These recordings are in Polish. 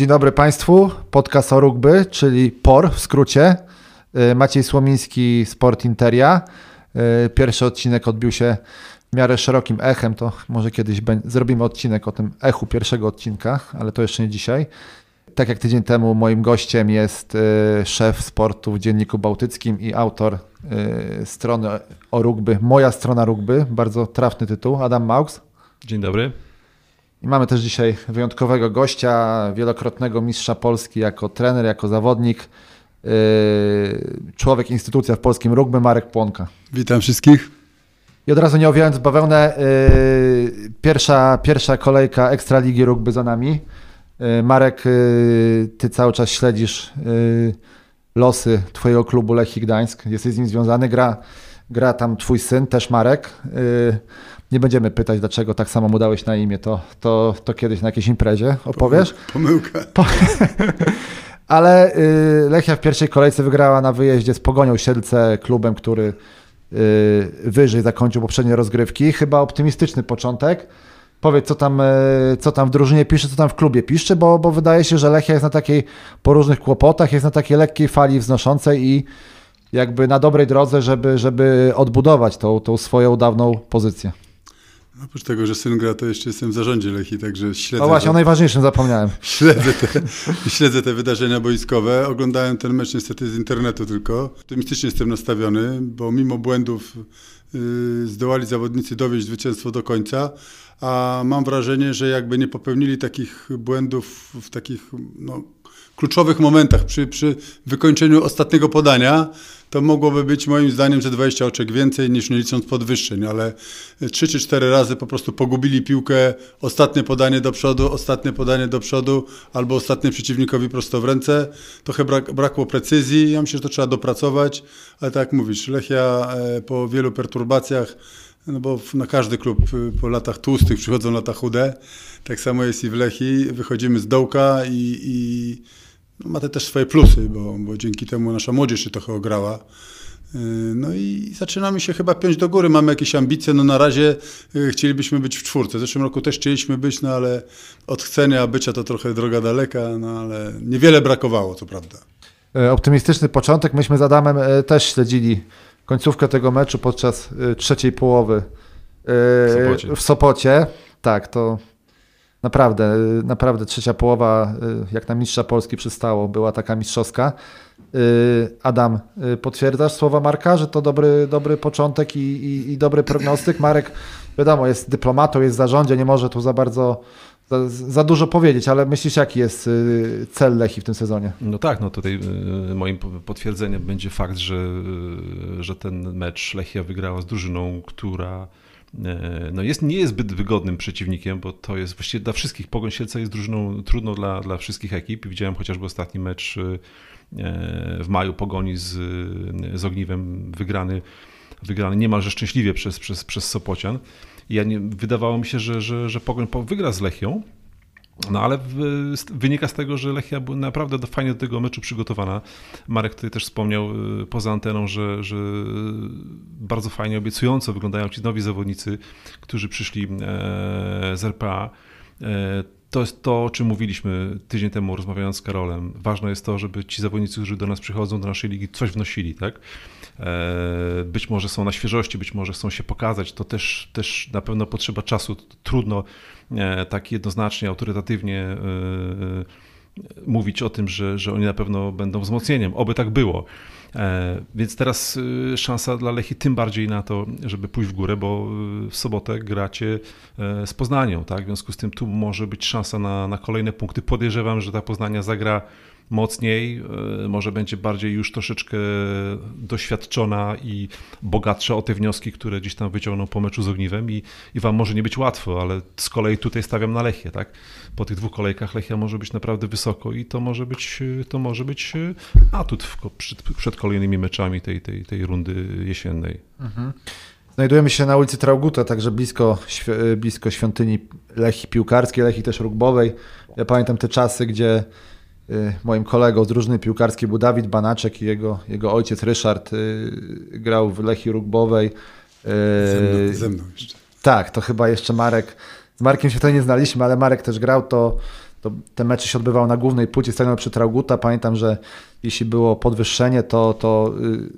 Dzień dobry Państwu. Podcast o rugby, czyli POR w skrócie. Y, Maciej Słomiński, Sport Interia. Y, Pierwszy odcinek odbił się w miarę szerokim echem, to może kiedyś zrobimy odcinek o tym echu pierwszego odcinka, ale to jeszcze nie dzisiaj. Tak jak tydzień temu moim gościem jest y, szef sportu w Dzienniku Bałtyckim i autor strony o rugby, moja strona rugby, bardzo trafny tytuł, Adam Maux. Dzień dobry. I mamy też dzisiaj wyjątkowego gościa, wielokrotnego mistrza Polski jako trener, jako zawodnik, yy, człowiek, instytucja w polskim rugby, Marek Płonka. Witam wszystkich. I od razu nie owijając bawełnę, yy, pierwsza, pierwsza kolejka Ekstraligi Rugby za nami. Yy, Marek, ty cały czas śledzisz losy twojego klubu Lechii Gdańsk. Jesteś z nim związany, gra, gra tam twój syn, też Marek. Nie będziemy pytać, dlaczego tak samo mu dałeś na imię. To, to, to kiedyś na jakiejś imprezie opowiesz. Pomyłka. Ale y, Lechia w pierwszej kolejce wygrała na wyjeździe z Pogonią Siedlce, klubem, który y, wyżej zakończył poprzednie rozgrywki. Chyba optymistyczny początek. Powiedz, co tam, y, co tam w drużynie pisze, co tam w klubie pisze, bo, bo wydaje się, że Lechia jest na takiej, po różnych kłopotach, jest na takiej lekkiej fali wznoszącej i jakby na dobrej drodze, żeby, żeby odbudować tą, tą swoją dawną pozycję. Oprócz tego, że syn gra, to jeszcze jestem w zarządzie Lechi, także śledzę... O właśnie, te, o najważniejszym zapomniałem. Śledzę te, śledzę te wydarzenia boiskowe. Oglądałem ten mecz niestety z internetu tylko. Optymistycznie jestem nastawiony, bo mimo błędów yy, zdołali zawodnicy dowieść zwycięstwo do końca, a mam wrażenie, że jakby nie popełnili takich błędów w takich no, kluczowych momentach przy, przy wykończeniu ostatniego podania, to mogłoby być moim zdaniem ze 20 oczek więcej niż nie licząc podwyższeń, ale 3 czy 4 razy po prostu pogubili piłkę, ostatnie podanie do przodu, ostatnie podanie do przodu albo ostatnie przeciwnikowi prosto w ręce. Trochę brak, brakło precyzji, ja myślę, że to trzeba dopracować, ale tak jak mówisz, Lechia e, po wielu perturbacjach no bo na każdy klub e, po latach tłustych przychodzą lata chude. Tak samo jest i w Lechii. Wychodzimy z dołka i, i no, ma to też swoje plusy, bo, bo dzięki temu nasza młodzież się trochę ograła. Y, no i zaczynamy się chyba piąć do góry, mamy jakieś ambicje, no na razie y, chcielibyśmy być w czwórce. W zeszłym roku też chcieliśmy być, no ale od chcenia bycia to trochę droga daleka, no ale niewiele brakowało, co prawda. E, optymistyczny początek. Myśmy z Adamem e, też śledzili końcówkę tego meczu podczas e, trzeciej połowy w Sopocie. W Sopocie. Tak, to Naprawdę, y, naprawdę trzecia połowa, y, jak na mistrza Polski przystało, była taka mistrzowska. Y, Adam, potwierdzasz słowa Marka, że to dobry, dobry początek i, i, i dobry prognostyk? Marek, wiadomo, jest dyplomatą, jest w zarządzie, nie może tu za bardzo za, za, dużo powiedzieć, ale myślisz, jaki jest cel Lechi w tym sezonie? No tak, no tutaj moim potwierdzeniem będzie fakt, że, że ten mecz Lechia wygrała z drużyną, która no jest, nie jest zbyt wygodnym przeciwnikiem, bo to jest właściwie dla wszystkich. Pogoń Sielca jest drużyną trudną dla, dla wszystkich ekip. Widziałem chociażby ostatni mecz e, w maju Pogoni z, z Ogniwem wygrany, wygrany niemalże szczęśliwie przez, przez, przez Sopocian. I ja nie, wydawało mi się, że, że, że Pogoń wygra z Lechią, no ale wynika z tego, że Lechia była naprawdę fajnie do tego meczu przygotowana. Marek tutaj też wspomniał y, poza anteną, że, że bardzo fajnie, obiecująco wyglądają ci nowi zawodnicy, którzy przyszli e, z RPA. E, to jest to, o czym mówiliśmy tydzień temu, rozmawiając z Karolem. Ważne jest to, żeby ci zawodnicy, którzy do nas przychodzą, do naszej ligi, coś wnosili, tak? E, być może są na świeżości, być może chcą się pokazać. To też, też na pewno potrzeba czasu. Trudno tak jednoznacznie, autorytatywnie e, e, mówić o tym, że, że oni na pewno będą wzmocnieniem. Oby tak było. Więc teraz szansa dla Lechi tym bardziej na to, żeby pójść w górę, bo w sobotę gracie z Poznanią, tak? W związku z tym tu może być szansa na, na kolejne punkty. Podejrzewam, że ta Poznania zagra mocniej, e, może będzie bardziej już troszeczkę doświadczona i bogatsza o te wnioski, które gdzieś tam wyciągną po meczu z Ogniwem i, i wam może nie być łatwo, ale z kolei tutaj stawiam na Lechię, tak? Po tych dwóch kolejkach Lechia może być naprawdę wysoko i to może być, to może być e, atut przed, przed kolejnymi meczami tej, tej, tej rundy jesiennej. Mhm. Znajdujemy się na ulicy Trauguta, także blisko, blisko świątyni Lechi piłkarskiej, Lechi też rugbowej. Ja pamiętam te czasy, gdzie moim kolegą z drużyny piłkarskiej był Dawid Banaczek i jego, jego ojciec Ryszard y, grał w Lechii Rugbowej. Y, ze mną, ze mną jeszcze. Tak, to chyba jeszcze Marek. Z Markiem się to nie znaliśmy, ale Marek też grał. To, to te mecze się odbywały na głównej płycie stadionowej przy Trauguta. Pamiętam, że jeśli było podwyższenie, to, to y,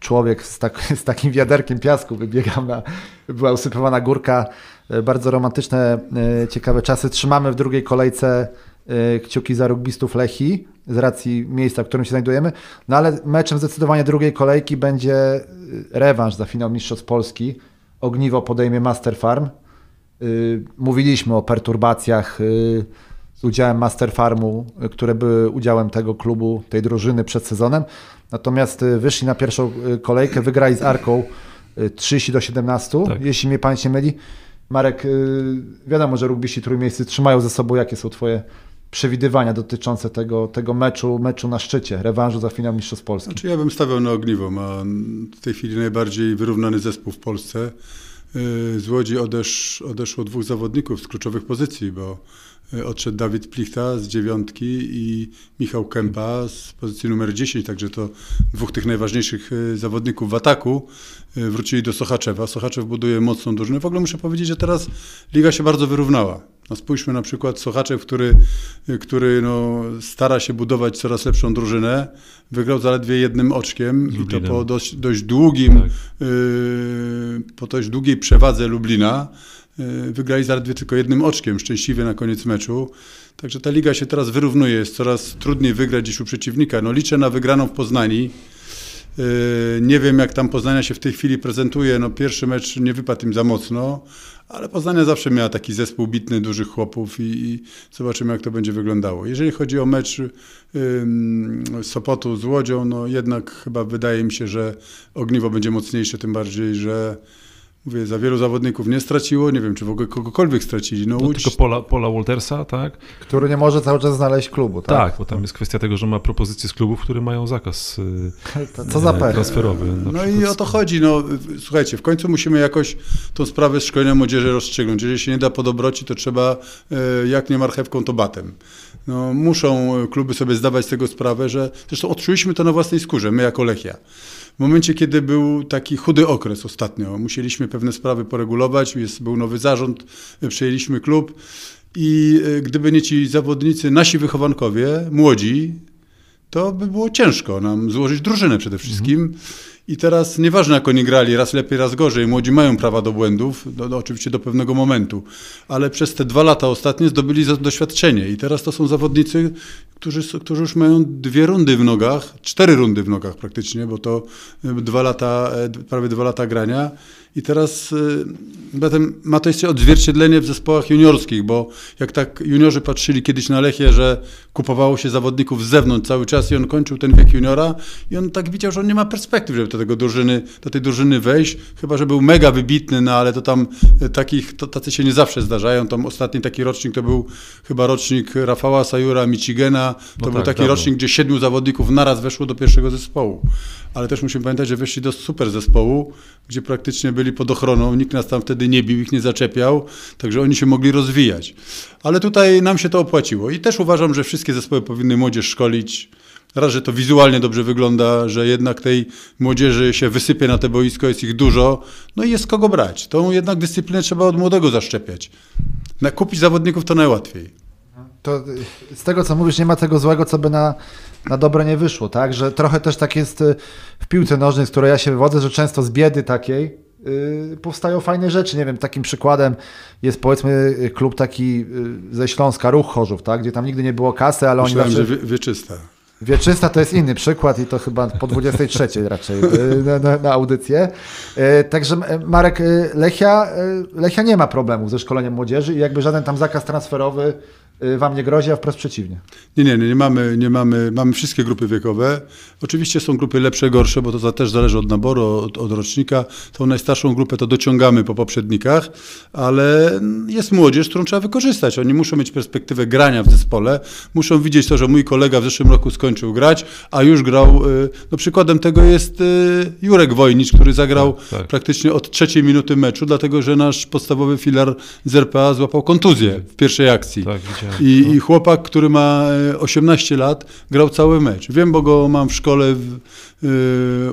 człowiek z, tak, z takim wiaderkiem piasku wybiegał na, była usypywana górka. Y, bardzo romantyczne, y, ciekawe czasy. Trzymamy w drugiej kolejce kciuki za rugbystów Lechi z racji miejsca, w którym się znajdujemy. No ale meczem zdecydowanie drugiej kolejki będzie rewanż za finał Mistrzostw Polski. Ogniwo podejmie Master Farm. Y, mówiliśmy o perturbacjach y, z udziałem Master Farmu, y, które były udziałem tego klubu, tej drużyny przed sezonem. Natomiast wyszli na pierwszą kolejkę, wygrali z Arką 30 do 17, tak. jeśli mnie pamięć nie myli. Marek, wiadomo, że rugbyści trójmiejscy trzymają ze sobą. Jakie są twoje przewidywania dotyczące tego, tego meczu, meczu na szczycie, rewanżu za finał Mistrzostw Polski? Znaczy ja bym stawiał na ogniwo. Ma w tej chwili najbardziej wyrównany zespół w Polsce. Y, z Łodzi odesz, odeszło dwóch zawodników z kluczowych pozycji, bo y, odszedł Dawid Plichta z dziewiątki i Michał Kępa z pozycji numer 10, także to dwóch tych najważniejszych y, zawodników w ataku wrócili do Sochaczewa. Sochaczew buduje mocną drużynę. W ogóle muszę powiedzieć, że teraz liga się bardzo wyrównała. No spójrzmy na przykład Sochaczew, który, który no stara się budować coraz lepszą drużynę. Wygrał zaledwie jednym oczkiem i to po dość, dość długim, tak. y, po dość długiej przewadze Lublina. Y, wygrali zaledwie tylko jednym oczkiem, szczęśliwie na koniec meczu. Także ta liga się teraz wyrównuje, jest coraz trudniej wygrać dziś u przeciwnika. No liczę na wygraną w Poznani. Y, nie wiem, jak tam Poznania się w tej chwili prezentuje. No, pierwszy mecz nie wypadł im za mocno, ale Poznania zawsze miała taki zespół bitny, dużych chłopów i, i zobaczymy, jak to będzie wyglądało. Jeżeli chodzi o mecz Sopotu z Łodzią, no jednak chyba wydaje mi się, że ogniwo będzie mocniejsze, tym bardziej, że Mówię, za wielu zawodników nie straciło, nie wiem, czy w ogóle kogokolwiek stracili. No, no Łódź... Tylko Pola, Pola Waltersa, tak? Który nie może cały czas znaleźć klubu, tak? Tak, bo tam jest kwestia tego, że ma propozycje z klubów, które mają zakaz Co za e, transferowy. No i o to chodzi. No, słuchajcie, w końcu musimy jakoś tą sprawę szkolenia młodzieży rozstrzygnąć. Jeżeli się nie da po dobroci, to trzeba e, jak nie marchewką, to batem. No, muszą kluby sobie zdawać z tego sprawę, że zresztą odczuliśmy to na własnej skórze, my jako Lechia. W momencie, kiedy był taki chudy okres ostatnio, musieliśmy pewne sprawy poregulować, jest, był nowy zarząd, przejęliśmy klub i e, gdyby nie ci zawodnicy, nasi wychowankowie, młodzi, to by było ciężko nam złożyć drużynę przede wszystkim. Mhm. I teraz nieważne jak oni grali, raz lepiej, raz gorzej, młodzi mają prawa do błędów, do, do, oczywiście do pewnego momentu, ale przez te dwa lata ostatnie zdobyli doświadczenie. I teraz to są zawodnicy, którzy, którzy już mają dwie rundy w nogach, cztery rundy w nogach praktycznie, bo to e, dwa lata, e, prawie dwa lata grania. I teraz zatem ma to jeszcze odzwierciedlenie w zespołach juniorskich, bo jak tak juniorzy patrzyli kiedyś na Lechie, że kupowało się zawodników z zewnątrz cały czas i on kończył ten wiek juniora i on tak widział, że on nie ma perspektyw, żeby do, tego drużyny, do tej drużyny wejść, chyba, że był mega wybitny, no ale to tam e, takich, to, tacy się nie zawsze zdarzają. Tam ostatni taki rocznik to był chyba rocznik Rafała Sajura, Michigena, to no był tak, taki rocznik, gdzie siedmiu zawodników naraz weszło do pierwszego zespołu. Ale też musimy pamiętać, że weszli do super zespołu, gdzie praktycznie byli pod ochroną, nikt nas tam wtedy nie bił, ich nie zaczepiał, także oni się mogli rozwijać. Ale tutaj nam się to opłaciło i też uważam, że wszystkie zespoły powinny młodzież szkolić. Raz, że to wizualnie dobrze wygląda, że jednak tej młodzieży się wysypie na te boisko, jest ich dużo, no i jest kogo brać. Tą jednak dyscyplinę trzeba od młodego zaszczepiać. Na kupić zawodników to najłatwiej. To z tego, co mówisz, nie ma tego złego, co by na, na dobre nie wyszło, tak? Że trochę też tak jest y, w piłce nożnej, z której ja się wywodzę, że często z biedy takiej yy, powstają fajne rzeczy. Nie wiem, takim przykładem jest powiedzmy klub taki yy, ze Śląska, Ruch Chorzów, tak? Gdzie tam nigdy nie było kasy, ale Myślałem, oni zawsze... że wie, wieczysta. Wieczysta to jest inny przykład i to chyba po 23 raczej y, na, na, na audycję. Y, także Marek, Lechia, Lechia nie ma problemów ze szkoleniem młodzieży i jakby żaden tam zakaz transferowy wam nie grozi, a wprost przeciwnie. Nie, nie, nie, nie mamy, nie mamy, mamy wszystkie grupy wiekowe. Oczywiście są grupy lepsze, gorsze, bo to też zależy od naboru, od, od rocznika. Tą najstarszą grupę to dociągamy po poprzednikach, ale jest młodzież, którą trzeba wykorzystać. Oni muszą mieć perspektywę grania w zespole, muszą widzieć to, że mój kolega w zeszłym roku skończył grać, a już grał. Y, no przykładem tego jest y, Jurek Wojnicz, który zagrał tak, tak. praktycznie od trzeciej minuty meczu, dlatego że nasz podstawowy filar z RPA złapał kontuzję w pierwszej akcji. Tak, i, no. I, chłopak, który ma 18 e, lat, grał cały mecz. Wiem, bo go mam w szkole w,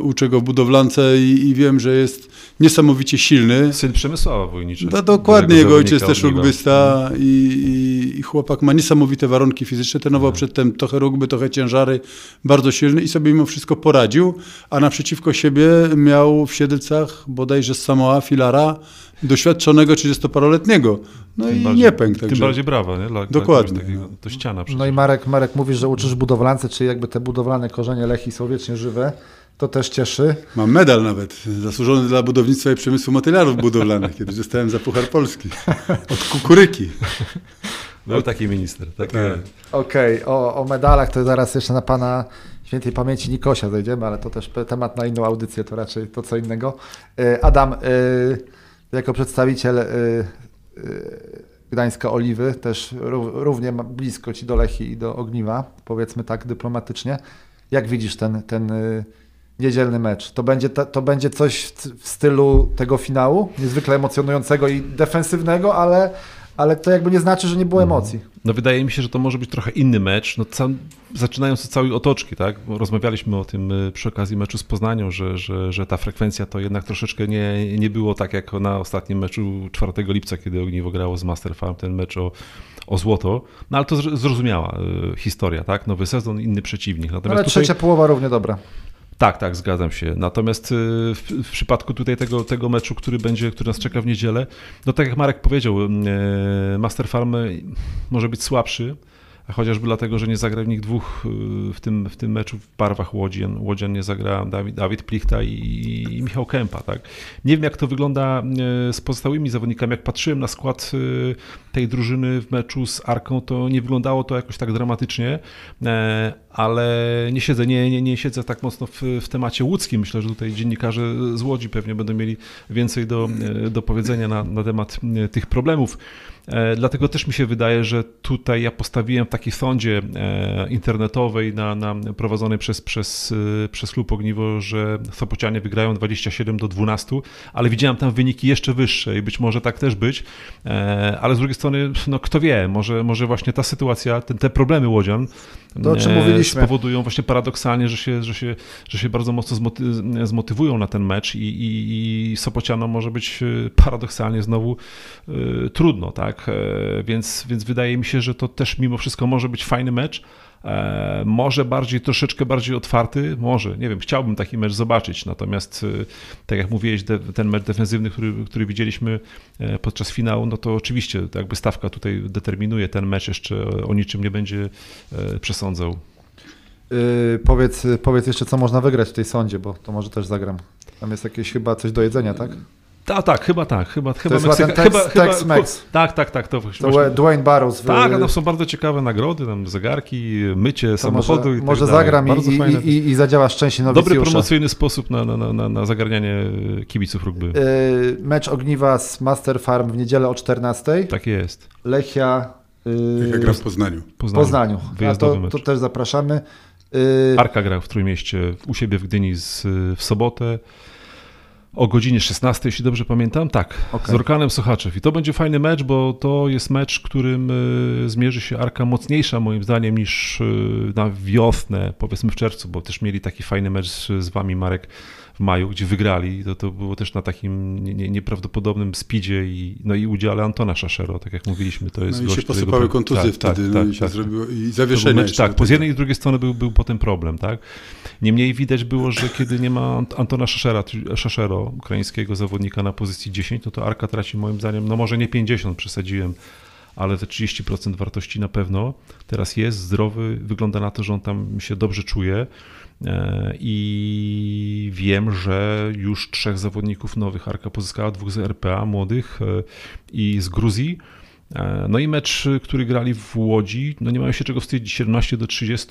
uczę go w budowlance i, i, wiem, że jest niesamowicie silny. Syn Przemysława Wojniczego. No, dokładnie, jego ojciec też rugbysta i, i, i, chłopak ma niesamowite warunki fizyczne, trenował hmm. przedtem trochę rugby, trochę ciężary, bardzo silny i sobie mimo wszystko poradził, a naprzeciwko siebie miał w Siedlcach bodajże z Samoa Filara, doświadczonego 30-paroletniego. No tym i bardziej, nie pękł. Także. Tym bardziej brawa, nie? Dla, Dokładnie. Dla takiego, to ściana przecież. No i Marek, Marek mówi, że uczysz budowlance, czyli jakby te budowlane korzenie Lechi są wiecznie żywe. To też cieszy. Mam medal nawet, zasłużony dla budownictwa i przemysłu materiałów budowlanych, kiedy zostałem za Puchar Polski. Od kukuryki. Był taki minister. Tak. Okej, okay. o, o medalach to zaraz jeszcze na pana świętej pamięci Nikosia zejdziemy, ale to też temat na inną audycję, to raczej to co innego. E, Adam, e, jako przedstawiciel y, Gdańska Oliwy, też równie blisko ci do Lechi i do Ogniwa, powiedzmy tak dyplomatycznie. Jak widzisz ten, ten niedzielny mecz? To będzie, to będzie coś w stylu tego finału, niezwykle emocjonującego i defensywnego, ale, ale to jakby nie znaczy, że nie było mhm. emocji. No wydaje mi się, że to może być trochę inny mecz, no, cał, zaczynając od całej otoczki, tak? Rozmawialiśmy o tym y, przy okazji meczu z Poznanią, że, że, że ta frekwencja to jednak troszeczkę nie, nie było tak jak na ostatnim meczu 4 lipca, kiedy Ogniwo grało z Master Farm, ten mecz o, o złoto, no ale to zrozumiała y, historia, tak? Nowy sezon, inny przeciwnik. Natomiast ale trzecia połowa równie dobra. Tak, tak, zgadzam się. Natomiast y, w, w, przypadku tutaj tego, tego meczu, który będzie, który nas czeka w niedzielę, no tak jak Marek powiedział, y, Master Farm może być słabszy, chociażby dlatego, że nie zagra w nich dwóch y, w tym, w tym meczu w barwach Łodzian. Łodzian nie zagra Dawid, Dawid Plichta i, i, Michał Kępa. Tak? Nie wiem, jak to wygląda y, z pozostałymi zawodnikami. Jak patrzyłem na skład y, tej drużyny w meczu z Arką, to nie wyglądało to jakoś tak dramatycznie, e, ale nie siedzę, nie, nie, nie siedzę tak mocno w, w temacie łódzkim. Myślę, że tutaj dziennikarze z Łodzi pewnie będą mieli więcej do, do powiedzenia na, na temat tych problemów. E, dlatego też mi się wydaje, że tutaj ja postawiłem w takiej sądzie e, internetowej na, na prowadzonej przez, przez, e, przez Klub Ogniwo, że Sopocianie wygrają 27 do 12, ale widziałem tam wyniki jeszcze wyższe i być może tak też być, ale z drugiej strony, no kto wie, może, może właśnie ta sytuacja, ten, te problemy Łodzian to, spowodują właśnie paradoksalnie, że się, że się, że się bardzo mocno zmoty zmotywują na ten mecz i, i, i Sopocianom może być paradoksalnie znowu y, trudno, tak? Tak? E, więc, więc wydaje mi się, że to też mimo wszystko może być fajny mecz. E, może bardziej, troszeczkę bardziej otwarty, może, nie wiem, chciałbym taki mecz zobaczyć, natomiast e, tak jak mówiłeś, ten mecz defensywny, który, który widzieliśmy podczas finału, no to oczywiście jakby stawka tutaj determinuje ten mecz, jeszcze o niczym nie będzie przesądzał. Yy, powiedz, powiedz jeszcze, co można wygrać w tej sądzie, bo to może też zagram. Tam jest jakieś chyba coś do jedzenia, tak? Tak, tak, chyba tak, chyba, chyba to Meksyka, Tex, chyba, Tex chyba, Mex. Tak, tak, tak. To, to właśnie, Dwayne Barrows. W... Tak, tam są bardzo ciekawe nagrody, tam zegarki, mycie to samochodu może, i tak Może zagram i, i, i, i, zadziała szczęście Dobry promocyjny sposób na, na, na, na zagarnianie kibiców rugby. Yy, mecz Ogniwa z Master Farm w niedzielę o 14. Tak jest. Lechia... Yy, Lechia gra w Poznaniu. Poznaniu. Poznaniu. A to, to też zapraszamy. Yy... Arka gra w Trójmieście, u siebie w Gdyni z, w sobotę o godzinie 16, jeśli dobrze pamiętam. Tak, okay. z Orkanem Sochaczew. I to będzie fajny mecz, bo to jest mecz, którym e, zmierzy się Arka mocniejsza moim zdaniem niż e, na wiosnę, powiedzmy w czerwcu, bo też mieli taki fajny mecz z wami, Marek, w maju, gdzie wygrali. To, to było też na takim nie, nie, nieprawdopodobnym speedzie i, no i udziale Antona Szaszero, tak jak mówiliśmy. To jest no gość, i się posypały kontuzje tak, wtedy tak, no i, tak, zrobiło, i zawieszenie. Mecz, tak, po z jednej i z drugiej strony był, był potem problem, tak. Niemniej widać było, że kiedy nie ma Antona Szaszera, Szaszero, ukraińskiego zawodnika na pozycji 10, no to Arka traci moim zdaniem, no może nie 50, przesadziłem, ale te 30% wartości na pewno. Teraz jest zdrowy, wygląda na to, że on tam się dobrze czuje. E, I wiem, że już trzech zawodników nowych Arka pozyskała, dwóch z RPA młodych e, i z Gruzji. E, no i mecz, który grali w Łodzi, no nie mają się czego wstydzić, 17 do 30,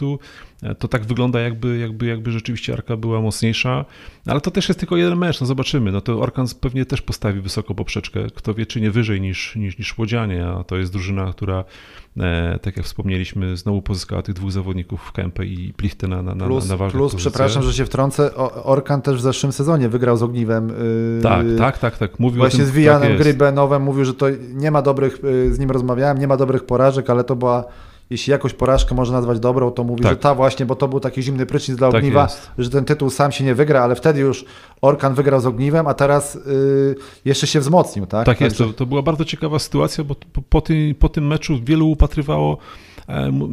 e, to tak wygląda jakby, jakby, jakby rzeczywiście Arka była mocniejsza, ale to też jest tylko jeden mecz, no zobaczymy, no to Orkan pewnie też postawi wysoko poprzeczkę, kto wie czy nie wyżej niż, niż, niż Łodzianie, a to jest drużyna, która tak jak wspomnieliśmy, znowu pozyskała tych dwóch zawodników w Kępę i Plichtę na, na, plus, na ważnych Plus, przepraszam, że się wtrącę, Orkan też w zeszłym sezonie wygrał z Ogniwem. Yy, tak, tak, tak, tak. Mówił Właśnie tym, z Wijanem tak Grybenowem mówił, że to nie ma dobrych, z nim rozmawiałem, nie ma dobrych porażek, ale to była jeśli jakąś porażkę można nazwać dobrą, to mówi, tak. że ta właśnie, bo to był taki zimny prysznic dla tak Ogniwa, jest. że ten tytuł sam się nie wygra, ale wtedy już Orkan wygrał z Ogniwem, a teraz yy, jeszcze się wzmocnił. Tak, tak jest. To, to, była bardzo ciekawa sytuacja, bo po, po, tym, po tym meczu wielu upatrywało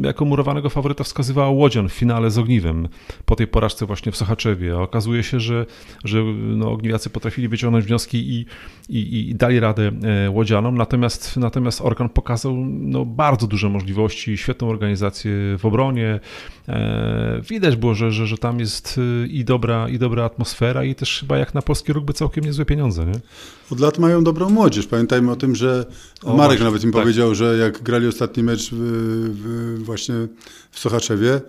jako murowanego faworyta wskazywała Łodzian w finale z Ogniwem po tej porażce właśnie w Sochaczewie. A okazuje się, że, że no, Ogniwiacy potrafili wyciągnąć wnioski i, i, i dali radę e, Łodzianom, natomiast, natomiast Orkan pokazał no, bardzo duże możliwości, świetną organizację w obronie. E, widać było, że, że, że tam jest i dobra, i dobra atmosfera i też chyba jak na polskie rugby całkiem niezłe pieniądze. Nie? Od lat mają dobrą młodzież. Pamiętajmy o tym, że o, Marek właśnie, nawet im tak. powiedział, że jak grali ostatni mecz w, właśnie w Sochaczewie,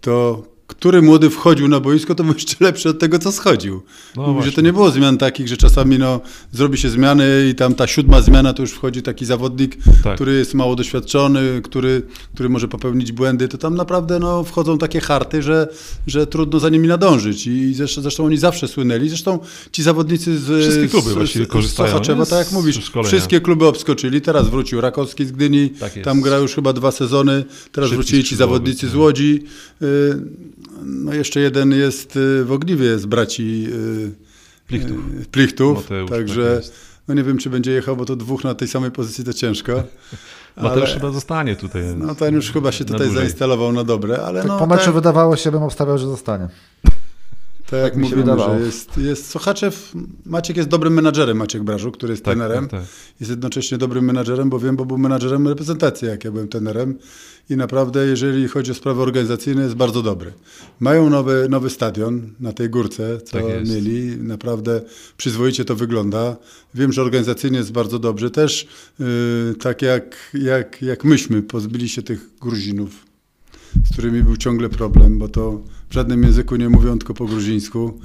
to który młody wchodził na boisko, to był jeszcze lepszy od tego, co schodził. No Mówi, że to nie było zmian takich, że czasami no, zrobi się zmiany i tam ta siódma zmiana to już wchodzi taki zawodnik, tak. który jest mało doświadczony, który, który może popełnić błędy, to tam naprawdę no, wchodzą takie harty, że, że trudno za nimi nadążyć. I zresztą, zresztą oni zawsze słynęli. Zresztą ci zawodnicy z, Wszystkie kluby z, właściwie z, korzystają. Sochaczewa, tak jak mówisz, wszystkie kluby obskoczyli. Teraz wrócił Rakowski z Gdyni, tak tam gra już chyba dwa sezony. Teraz Szybki wrócili ci zawodnicy z Łodzi. Y, no jeszcze jeden jest y, w Ogniwie z braci y, Plichtów. Y, Plichtów Mateusz, także tak no nie wiem, czy będzie jechał, bo to dwóch na tej samej pozycji to ciężko. Mateusz ale, chyba zostanie tutaj. No ten już chyba się tutaj zainstalował na dobre, ale tak no, Po meczu tak, wydawało się, bym obstawiał, że zostanie. Tak jak tak mówimy, że jest, jest Sochaczew, Maciek jest dobrym menadżerem, Maciek Brażu, który jest tak, trenerem. Tak, tak. Jest jednocześnie dobrym menadżerem, bo wiem, bo był menadżerem reprezentacji, jak ja byłem trenerem i naprawdę, jeżeli chodzi o sprawy organizacyjne, jest bardzo dobry. Mają nowy, nowy stadion na tej górce, co tak mieli. Naprawdę przyzwoicie to wygląda. Wiem, że organizacyjnie jest bardzo dobrze. Też yy, tak jak, jak, jak myśmy pozbyli się tych Gruzinów, z którymi był ciągle problem, bo to w żadnym języku nie mówią, tylko po gruzińsku.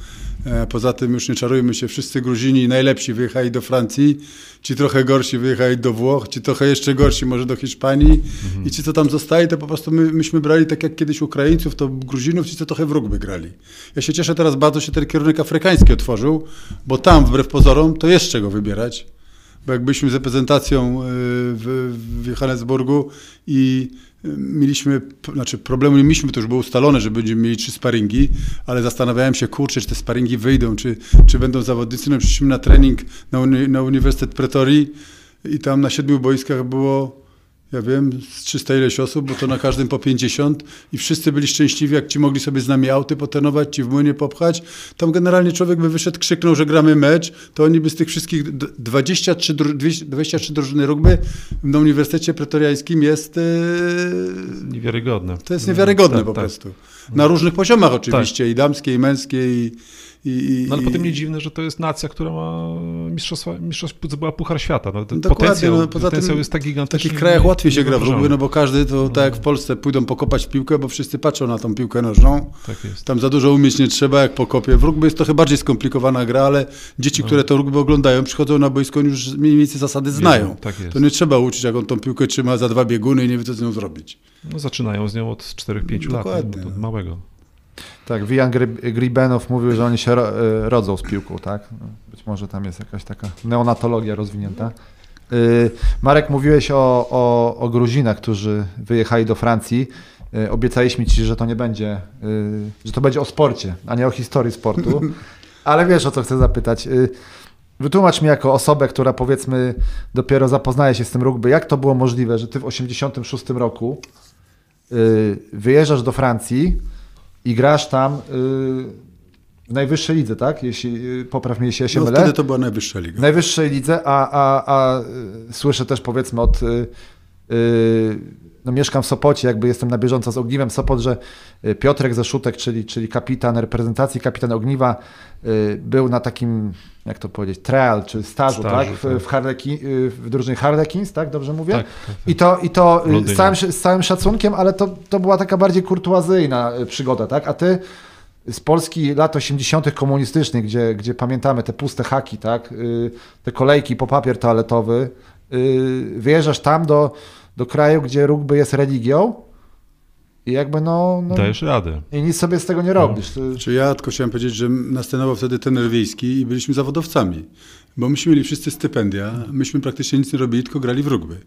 E, poza tym już nie czarujmy się, wszyscy Gruzini najlepsi wyjechali do Francji, ci trochę gorsi wyjechali do Włoch, ci trochę jeszcze gorsi może do Hiszpanii mhm. i ci co tam zostali, to po prostu my, myśmy brali tak jak kiedyś Ukraińców, to Gruzinów, ci co trochę w rugby grali. Ja się cieszę teraz bardzo, się ten kierunek afrykański otworzył, bo tam wbrew pozorom to jest czego wybierać bo jak byliśmy z reprezentacją e, w, w Johannesburgu i mieliśmy, znaczy problemu nie mieliśmy, to już było ustalone, że będziemy mieli trzy sparingi, ale zastanawiałem się, kurczę, czy te sparingi wyjdą, czy, czy będą zawodnicy. No przyszliśmy na trening na, uni na Uniwersytet Pretorii i tam na siedmiu boiskach było ja wiem, z 300 ileś osób, bo to na każdym po 50 i wszyscy byli szczęśliwi, jak ci mogli sobie z nami auty potrenować, ci w młynie popchać. Tam generalnie człowiek by wyszedł, krzyknął, że gramy mecz, to oni by z tych wszystkich 23, 23 drużyny rugby na Uniwersytecie Pretoriańskim jest... Yy, niewiarygodne. To jest niewiarygodne tak, po tak. prostu. Na różnych poziomach oczywiście, tak. i damskie, i męskie, i i, no ale potem nie dziwne, że to jest nacja, która ma mistrzostwa, mistrzostwa była Puchar Świata. No, ten potencjał, no, poza potencjał tym jest tak gigantyczny. W takich krajach łatwiej się gra w rugby, no bo każdy to no. tak jak w Polsce pójdą pokopać piłkę, bo wszyscy patrzą na tą piłkę nożną. Tak jest. Tam za dużo umieć nie trzeba, jak pokopie. W rugby jest trochę bardziej skomplikowana gra, ale dzieci, no. które to rugby oglądają, przychodzą na boisko, już mniej więcej zasady znają. Tak jest. To nie trzeba uczyć, jak on tą piłkę trzyma za dwa bieguny i nie wie, co z nią zrobić. No zaczynają z nią od 4-5 lat, no, od małego. Tak, Wijan Gribenow mówił, że oni się e, rodzą z piłką, tak? No, być może tam jest jakaś taka neonatologia rozwinięta. E, Marek, mówiłeś o, o, o Gruzinach, którzy wyjechali do Francji. E, obiecaliśmy ci, że to nie będzie, że to będzie o sporcie, a nie o historii sportu. Ale wiesz, o co chcę zapytać. Wytłumacz mi jako osobę, która powiedzmy dopiero zapoznaje się z tym rugby, jak to było możliwe, że ty w 86 roku wyjeżdżasz do Francji, i grasz tam y, w najwyższej lidze, tak? Jeśli, y, popraw mnie, jeśli ja się no, mylę. wtedy to była najwyższa liga. Najwyższej lidze, a, a, a y, słyszę też powiedzmy od... no mieszkam w Sopocie, jakby jestem na bieżąco z Ogniwem Sopot, że Piotrek Zaszutek, czyli, czyli kapitan reprezentacji, kapitan Ogniwa, był na takim, jak to powiedzieć, trial, czy stażu, stażu tak? W, tak. w, Harleki, w drużynie Harlequins, tak? Dobrze mówię? Tak, tak, tak. I to, i to z, całym, z całym szacunkiem, ale to, to była taka bardziej kurtuazyjna przygoda, tak? A ty z Polski lat 80. komunistycznych, gdzie, gdzie pamiętamy te puste haki, tak? Te kolejki po papier toaletowy, wyjeżdżasz tam do, do kraju, gdzie rugby jest religią, I jakby no, no... Dajesz radę. I nic sobie z tego nie robisz. No. Czy ja tylko chciałem powiedzieć, że nas trenował wtedy ten wiejski i byliśmy zawodowcami. Bo myśmy mieli wszyscy stypendia, myśmy praktycznie nic nie robili, tylko grali w rugby.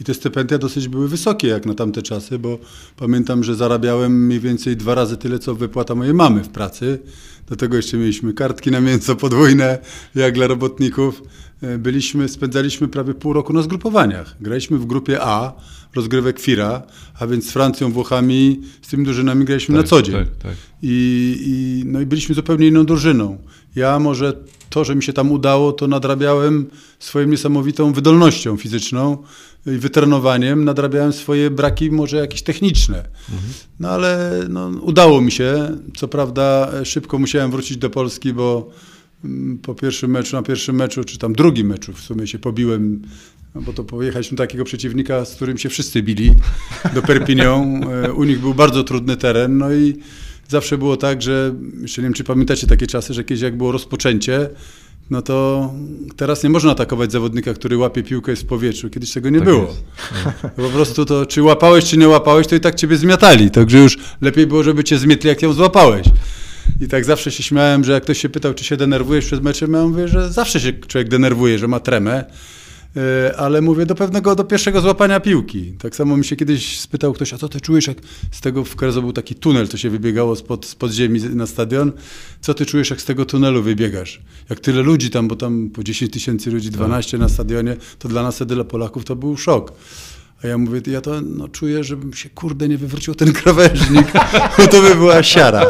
I te stypendia dosyć były wysokie jak na tamte czasy, bo pamiętam, że zarabiałem mniej więcej dwa razy tyle, co wypłata mojej mamy w pracy. Do tego jeszcze mieliśmy kartki na mięso podwójne, jak dla robotników. E, byliśmy, spędzaliśmy prawie pół roku na zgrupowaniach. Graliśmy w grupie A, rozgrywek FIRA, a więc z Francją, Włochami, z tymi drużynami graliśmy tak, na co dzień. Tak, tak. I, I, no i byliśmy zupełnie inną drużyną. Ja może to, że mi się tam udało, to nadrabiałem swoją niesamowitą wydolnością fizyczną i wytrenowaniem, nadrabiałem swoje braki może jakieś techniczne. Mhm. No ale no, udało mi się. Co prawda szybko musiałem wrócić do Polski, bo mm, po pierwszym meczu, na pierwszym meczu, czy tam drugim meczu w sumie się pobiłem, no bo to pojechaliśmy do takiego przeciwnika, z którym się wszyscy bili, do Perpignan. E, u nich był bardzo trudny teren, no i zawsze było tak, że, jeszcze nie wiem, czy pamiętacie takie czasy, że kiedyś jak było rozpoczęcie, no to teraz nie można atakować zawodnika, który łapie piłkę w powietrzu. Kiedyś tego nie tak było. Po prostu to, czy łapałeś, czy nie łapałeś, to i tak ciebie zmiatali. Także już lepiej było, żeby cię zmietli, jak ją złapałeś. I tak zawsze się śmiałem, że jak ktoś się pytał, czy się denerwujesz przed meczem, ja mówię, że zawsze się człowiek denerwuje, że ma tremę. E, ale mówię do pewnego, do pierwszego złapania piłki. Tak samo mi się kiedyś spytał ktoś, a co ty czujesz, jak z tego w Krezo był taki tunel, co się wybiegało spod, spod ziemi na stadion, co ty czujesz, jak z tego tunelu wybiegasz? Jak tyle ludzi tam, bo tam po 10 tysięcy ludzi, 12 na stadionie, to dla nas dla Polaków, to był szok. A ja mówię, ja to no, czuję, żebym się kurde nie wywrócił ten krawężnik, bo to by była siara.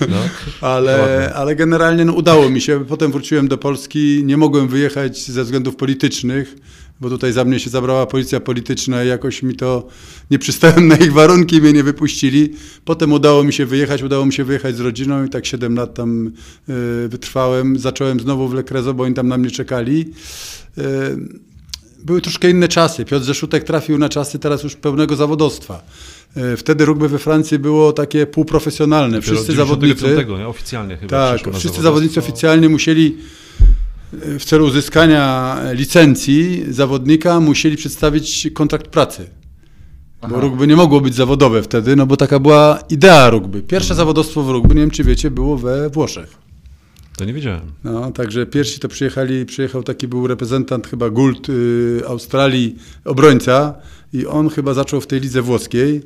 No. Ale, ale generalnie no, udało mi się. Potem wróciłem do Polski, nie mogłem wyjechać ze względów politycznych, bo tutaj za mnie się zabrała policja polityczna i jakoś mi to nie przystałem na ich warunki, mnie nie wypuścili. Potem udało mi się wyjechać, udało mi się wyjechać z rodziną i tak 7 lat tam y, wytrwałem. Zacząłem znowu w Lekrezo, bo oni tam na mnie czekali. Y, były troszkę inne czasy. Piotr Zeszutek trafił na czasy teraz już pełnego zawodowstwa. E, wtedy rugby we Francji było takie półprofesjonalne. Wszyscy zawodnicy. Tego, oficjalnie chyba. Tak, wszyscy zawodnicy oficjalnie musieli e, w celu uzyskania licencji zawodnika musieli przedstawić kontrakt pracy. Aha. Bo rugby nie mogło być zawodowe wtedy, no bo taka była idea rugby. Pierwsze mhm. zawodowstwo w rugby, nie wiem czy wiecie, było we Włoszech. To nie wiedziałem. No, także pierwsi to przyjechali, przyjechał taki był reprezentant chyba Gould y, Australii, obrońca i on chyba zaczął w tej lidze włoskiej.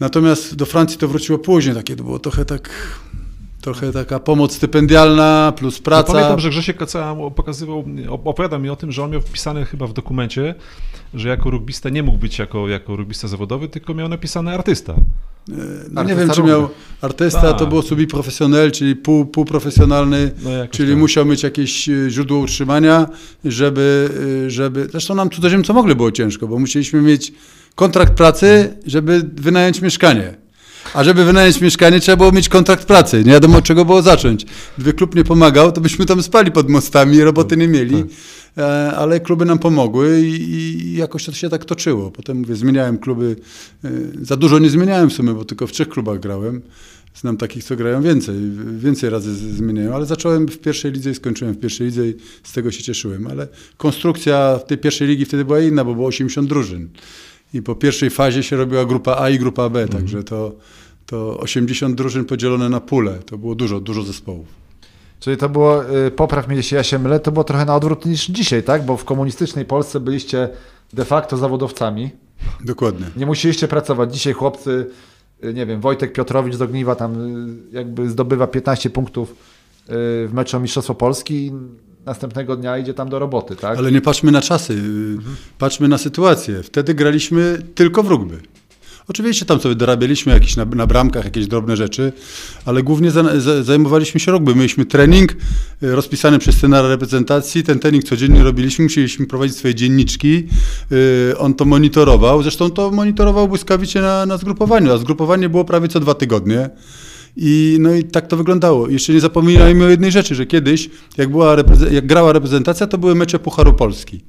Natomiast do Francji to wróciło później, takie to było trochę tak trochę taka pomoc stypendialna plus praca. No pamiętam, że Grzesiek Kaca pokazywał, opowiada mi o tym, że on miał wpisane chyba w dokumencie, że jako rugbista nie mógł być jako, jako rugbista zawodowy, tylko miał napisane artysta. E, no nie wiem, czy miał artysta, to tak. było subi profesjonal, czyli pół, półprofesjonalny, no czyli tak. musiał mieć jakieś e, źródło utrzymania, żeby, e, żeby... Zresztą nam cudzoziemcom mogli było ciężko, bo musieliśmy mieć kontrakt pracy, żeby wynająć mieszkanie. A żeby wynająć mieszkanie, trzeba było mieć kontrakt pracy. Nie wiadomo, od czego było zacząć. Gdyby klub nie pomagał, to byśmy tam spali pod mostami, roboty nie mieli. Tak. E, ale kluby nam pomogły i, jakoś to się tak toczyło. Potem mówię, zmieniałem kluby. E, za dużo nie zmieniałem w sumie, bo tylko w trzech klubach grałem. Znam takich, co grają więcej, więcej razy zmieniają, ale zacząłem w pierwszej lidze i skończyłem w pierwszej lidze i z tego się cieszyłem. Ale konstrukcja tej pierwszej ligi wtedy była inna, bo było 80 drużyn. I po pierwszej fazie się robiła grupa A i grupa B, mhm. także to, to 80 drużyn podzielone na pule. To było dużo, dużo zespołów. Czyli to było, y, popraw mnie jeśli ja się mylę, to było trochę na odwrót niż dzisiaj, tak? Bo w komunistycznej Polsce byliście de facto zawodowcami. Dokładnie. Nie musieliście pracować. Dzisiaj chłopcy, y, nie wiem, Wojtek Piotrowicz z Ogniwa tam y, jakby zdobywa 15 punktów w meczu Mistrzostwo Polski następnego dnia idzie tam do roboty, tak? Ale nie patrzmy na czasy, patrzmy na sytuację. Wtedy graliśmy tylko w rugby. Oczywiście tam sobie dorabialiśmy jakieś na, na bramkach, jakieś drobne rzeczy, ale głównie za, za, zajmowaliśmy się rugby. Mieliśmy trening y, rozpisany przez scenariusz reprezentacji, ten trening codziennie robiliśmy, musieliśmy prowadzić swoje dzienniczki, y, on to monitorował, zresztą to monitorował błyskawicie na, na zgrupowaniu, a zgrupowanie było prawie co dwa tygodnie. I, no i tak to wyglądało. Jeszcze nie zapominajmy o jednej rzeczy, że kiedyś, jak, była, jak grała reprezentacja, to były mecze Pucharu Polski.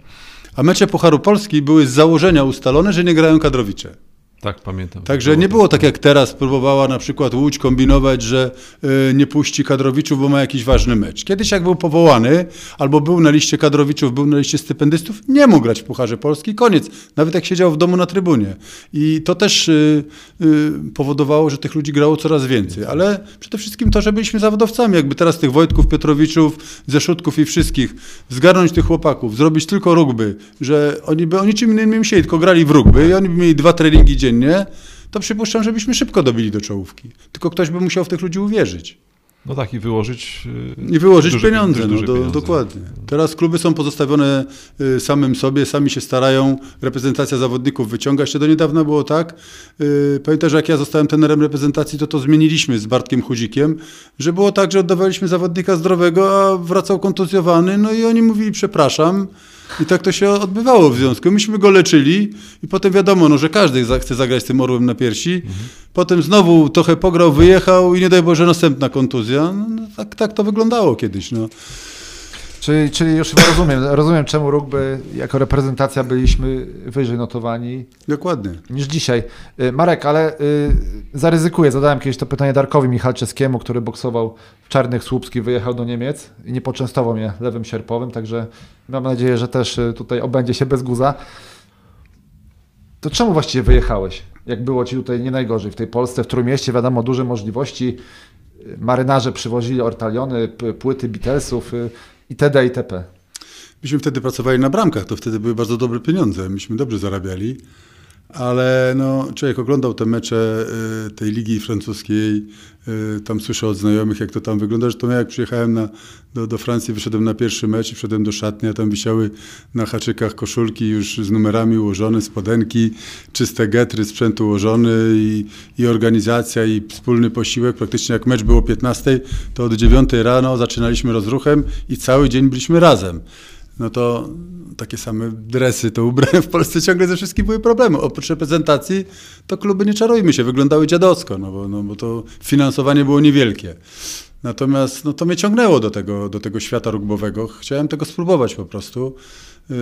A mecze Pucharu Polski były z założenia ustalone, że nie grają kadrowicze. Tak, pamiętam. Także nie było tak jak teraz, próbowała na przykład Łódź kombinować, że y, nie puści kadrowiczów, bo ma jakiś ważny mecz. Kiedyś jak był powołany, albo był na liście kadrowiczów, był na liście stypendystów, nie mógł grać w Pucharze Polski, koniec. Nawet jak siedział w domu na trybunie. I to też y, y, powodowało, że tych ludzi grało coraz więcej. Ale przede wszystkim to, że byliśmy zawodowcami. Jakby teraz tych Wojtków, Piotrowiczów, Zeszutków i wszystkich, zgarnąć tych chłopaków, zrobić tylko rugby, że oni by o niczym innym nie myśleli, tylko grali w rugby i oni by mieli dwa treningi dziennie dziennie, to przypuszczam, żebyśmy szybko dobili do czołówki. Tylko ktoś by musiał w tych ludzi uwierzyć. No tak, i wyłożyć. I wyłożyć duże, pieniądze, duże, no, do, pieniądze. dokładnie. Teraz kluby są pozostawione y, samym sobie, sami się starają, reprezentacja zawodników wyciąga. Jeszcze do niedawna było tak. Y, pamiętam, że jak ja zostałem tenerem reprezentacji, to to zmieniliśmy z Bartkiem Chudzikiem, że było tak, że oddawaliśmy zawodnika zdrowego, a wracał kontuzjowany, no i oni mówili przepraszam. I tak to się odbywało w związku. Myśmy go leczyli i potem wiadomo, no, że każdy chce zagrać tym orłem na piersi. Mhm. Potem znowu trochę pograł, wyjechał i nie daj Boże następna kontuzja. No, no tak, tak to wyglądało kiedyś. No. Czyli, czyli już chyba rozumiem, rozumiem, czemu rugby jako reprezentacja byliśmy wyżej notowani. Dokładnie. Niż dzisiaj. Y, Marek, ale y, zaryzykuję. Zadałem kiedyś to pytanie Darkowi Michalczewskiemu, który boksował w Czarnych Słupskich, wyjechał do Niemiec i nie poczęstował mnie lewym sierpowym, także mam nadzieję, że też y, tutaj obędzie się bez guza. To czemu właściwie wyjechałeś? Jak było ci tutaj nie najgorzej w tej Polsce, w Trójmieście, wiadomo, duże możliwości. Marynarze przywozili ortaliony, płyty Beatlesów itd. itp. Myśmy wtedy pracowali na bramkach, to wtedy były bardzo dobre pieniądze, myśmy dobrze zarabiali, ale no, człowiek oglądał te mecze y, tej ligi francuskiej, y, tam słyszę od znajomych, jak to tam wygląda, że to ja jak przyjechałem na, do, do Francji, wyszedłem na pierwszy mecz i wszedłem do szatni, a tam wisiały na haczykach koszulki już z numerami ułożone, spodenki, czyste getry, sprzęt ułożony i, i organizacja i wspólny posiłek. Praktycznie jak mecz było 15, to od 9 rano zaczynaliśmy rozruchem i cały dzień byliśmy razem no to takie same dresy to ubrałem w Polsce ciągle ze wszystkim były problemy. Oprócz reprezentacji to kluby, nie czarujmy się, wyglądały dziadowsko, no bo, no bo to finansowanie było niewielkie. Natomiast no to mnie ciągnęło do tego, do tego świata rugbowego. Chciałem tego spróbować po prostu. Yy,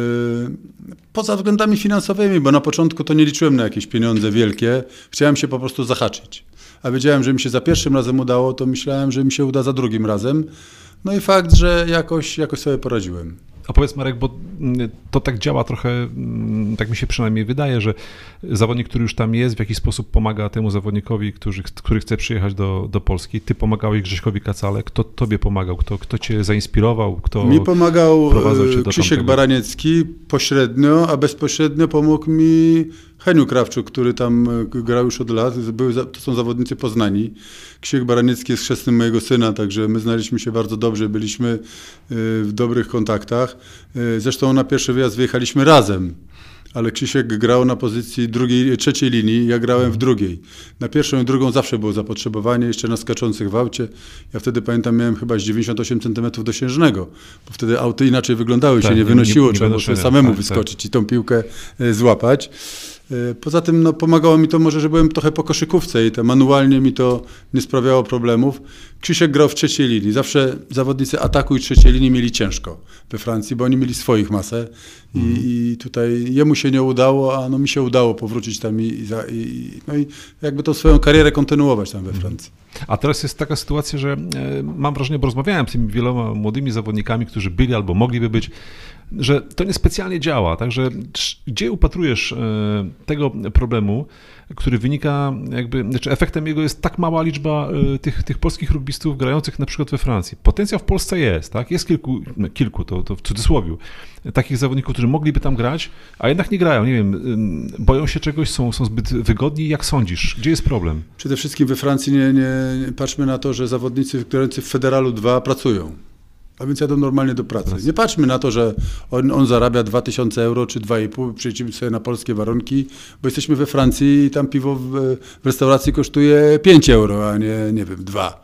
poza względami finansowymi, bo na początku to nie liczyłem na jakieś pieniądze wielkie. Chciałem się po prostu zahaczyć. A wiedziałem, że mi się za pierwszym razem udało, to myślałem, że mi się uda za drugim razem. No i fakt, że jakoś, jakoś sobie poradziłem. A powiedz Marek, bo mm, to tak działa trochę, mm, tak mi się przynajmniej wydaje, że zawodnik, który już tam jest, w jakiś sposób pomaga temu zawodnikowi, który, który chce przyjechać do, do Polski. Ty pomagałeś Grześkowi Kacale. Kto tobie pomagał? Kto, kto cię zainspirował? Kto mi pomagał e, Krzysiek Baraniecki pośrednio, a bezpośrednio pomógł mi Heniu Krawczuk, który tam e, grał już od lat. Były, to są zawodnicy poznani. Krzysiek Baraniecki jest chrzestnym mojego syna, także my znaliśmy się bardzo dobrze, byliśmy e, w dobrych kontaktach. Zresztą na pierwszy wyjazd wyjechaliśmy razem ale Krzysiek grał na pozycji drugiej, trzeciej linii, ja grałem w drugiej. Na pierwszą i drugą zawsze było zapotrzebowanie, jeszcze na skaczących w aucie. Ja wtedy pamiętam, miałem chyba z 98 cm dosiężnego, bo wtedy auty inaczej wyglądały tak, się, nie wynosiło, nie, nie trzeba było samemu tak, wyskoczyć tak. i tą piłkę e, złapać. E, poza tym no, pomagało mi to może, że byłem trochę po koszykówce i to manualnie mi to nie sprawiało problemów. Krzysiek grał w trzeciej linii. Zawsze zawodnicy ataku i trzeciej linii mieli ciężko we Francji, bo oni mieli swoich masę i, mm. i tutaj jemu się nie udało, a no mi się udało powrócić tam i, i, i, no i jakby tą swoją karierę kontynuować tam we mhm. Francji. A teraz jest taka sytuacja, że e, mam wrażenie, bo rozmawiałem z tymi wieloma młodymi zawodnikami, którzy byli albo mogliby być, że to niespecjalnie działa. Także gdzie upatrujesz e, tego problemu, który wynika jakby, znaczy efektem jego jest tak mała liczba e, tych, tych polskich rugbystów grających na przykład we Francji. Potencjał w Polsce jest, tak? Jest kilku, no, kilku to, to w cudzysłowie, takich zawodników, którzy mogliby tam grać, a jednak nie grają. Nie wiem, boją się czegoś, są, są zbyt wygodni. Jak sądzisz? Gdzie jest problem? Przede wszystkim we Francji nie, nie patrzmy na to, że zawodnicy grający w Federalu 2 pracują. A więc jadą normalnie do pracy. Nie patrzmy na to, że on, on zarabia 2000 euro czy 2,5, przejdziemy sobie na polskie warunki, bo jesteśmy we Francji i tam piwo w, w restauracji kosztuje 5 euro, a nie, nie wiem, 2.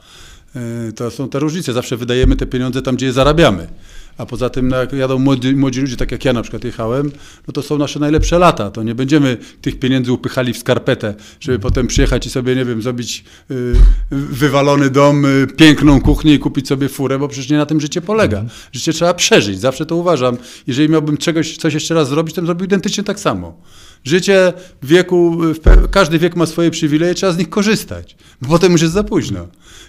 E, to są te różnice. Zawsze wydajemy te pieniądze tam, gdzie je zarabiamy a poza tym no, jak jadą młodzi, młodzi ludzie, tak jak ja na przykład jechałem, no to są nasze najlepsze lata. To nie będziemy tych pieniędzy upychali w skarpetę, żeby potem przyjechać i sobie, nie wiem, zrobić y, wywalony dom, y, piękną kuchnię i kupić sobie furę, bo przecież nie na tym życie polega. Życie trzeba przeżyć, zawsze to uważam. Jeżeli miałbym czegoś, coś jeszcze raz zrobić, to bym zrobił identycznie tak samo Życie w wieku, każdy wiek ma swoje przywileje, trzeba z nich korzystać, bo potem już jest za późno.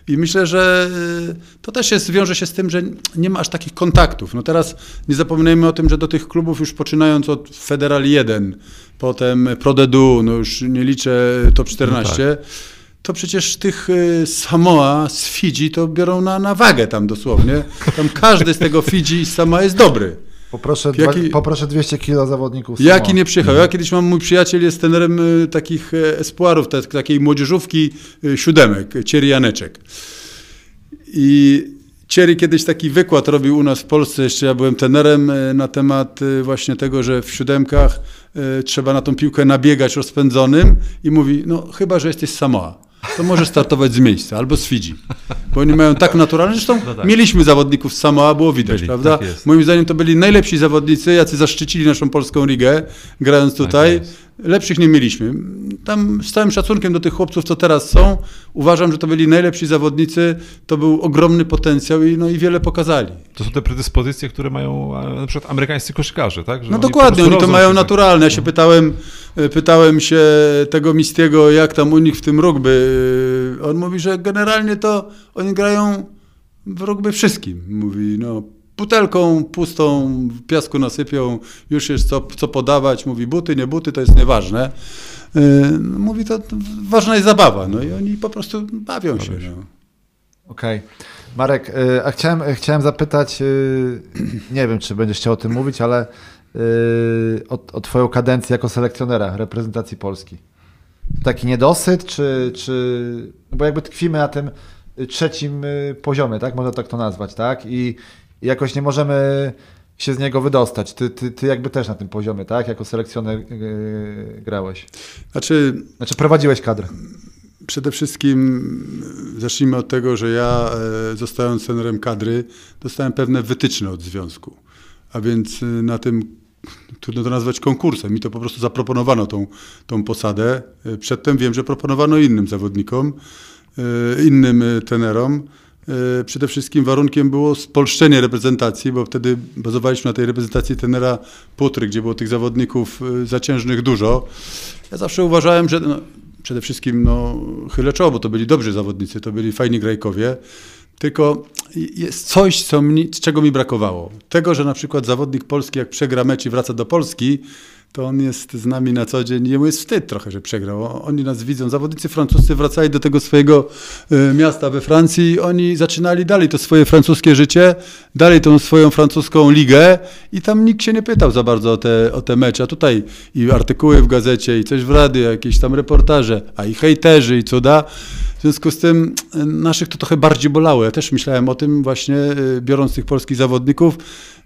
I myślę, że y, to też jest, wiąże się z tym, że nie ma aż takich kontaktów. No teraz nie zapominajmy o tym, że do tych klubów już poczynając od Federal 1, potem Prodedu, no już nie liczę top 14, no tak. to przecież tych y, Samoa z Fidzi to biorą na, na wagę tam dosłownie. Tam każdy z tego Fidzi i Samoa jest dobry. Poproszę, Jaki, dwa, poproszę 200 kilo zawodników. Jaki nie przyjechał. Ja kiedyś mam, mój przyjaciel jest trenerem y, takich e, espuarów, takiej młodzieżówki y, siódemek, Ciery Janeczek. I Ciery kiedyś taki wykład robił u nas w Polsce, jeszcze ja byłem trenerem na temat właśnie tego, że w siódemkach trzeba na tą piłkę nabiegać rozpędzonym i mówi, no chyba, że jesteś Samoa to może startować z miejsca albo z Fidzi. Bo oni mają tak naturalne. Zresztą no tak. mieliśmy zawodników z Samoa, było widać, byli, prawda? Tak Moim zdaniem to byli najlepsi zawodnicy, jacy zaszczycili naszą polską ligę, grając tak tutaj. Tak Lepszych nie mieliśmy. Tam z całym szacunkiem do tych chłopców, co teraz są, uważam, że to byli najlepsi zawodnicy, to był ogromny potencjał i, no, i wiele pokazali. To są te predyspozycje, które mają na przykład amerykańscy koszykarze, tak? Że no oni dokładnie, oni to mają naturalne. Ja się no. pytałem, e, pytałem się tego Mistiego, jak tam u nich w tym rugby. E, on mówi, że generalnie to oni grają w rugby wszystkim. Mówi, no butelką pustą w piasku nasypią, już jest co, co podawać, mówi buty, nie buty, to jest nieważne. Yy, mówi, to, ważna jest zabawa, no i oni po prostu bawią się. No. Okej. Okay. Marek, yy, a chciałem, chciałem zapytać, yy, nie wiem, czy będziesz chciał o tym mówić, ale o, o twoją kadencję jako selekcjonera reprezentacji Polski. Taki niedosyt, czy, czy no bo jakby tkwimy na tym trzecim poziomie, tak? Można tak to nazwać, tak? I, i jakoś nie możemy się z niego wydostać. Ty, ty, ty jakby też na tym poziomie, tak? Jako selekcjoner yy, grałeś. Znaczy, znaczy prowadziłeś kadrę. Przede wszystkim zacznijmy od tego, że ja e, zostając trenerem kadry dostałem pewne wytyczne od związku. A więc e, na tym trudno to nazwać konkursem. Mi to po prostu zaproponowano tą, tą posadę. E, przedtem wiem, że proponowano innym zawodnikom, innym trenerom. E, przede wszystkim warunkiem było spolszczenie reprezentacji, bo wtedy bazowaliśmy na tej reprezentacji tenera Putry, gdzie było tych zawodników e, zaciężnych dużo. Ja zawsze uważałem, że no, przede wszystkim no, chylę czoło, bo to byli dobrzy zawodnicy, to byli fajni grajkowie. Tylko jest coś, co mi, czego mi brakowało. Tego, że na przykład zawodnik polski, jak przegra mecz i wraca do Polski, to on jest z nami na co dzień. Jemu jest wstyd trochę, że przegrał. Oni nas widzą. Zawodnicy francuscy wracali do tego swojego y, miasta we Francji i oni zaczynali dalej to swoje francuskie życie, dalej tą swoją francuską ligę i tam nikt się nie pytał za bardzo o te, o te mecze. A tutaj i artykuły w gazecie, i coś w radiu, jakieś tam reportaże, a i hejterzy, i cuda. W związku z tym y, naszych to trochę bardziej bolało. Ja też myślałem o tym właśnie, y, biorąc tych polskich zawodników,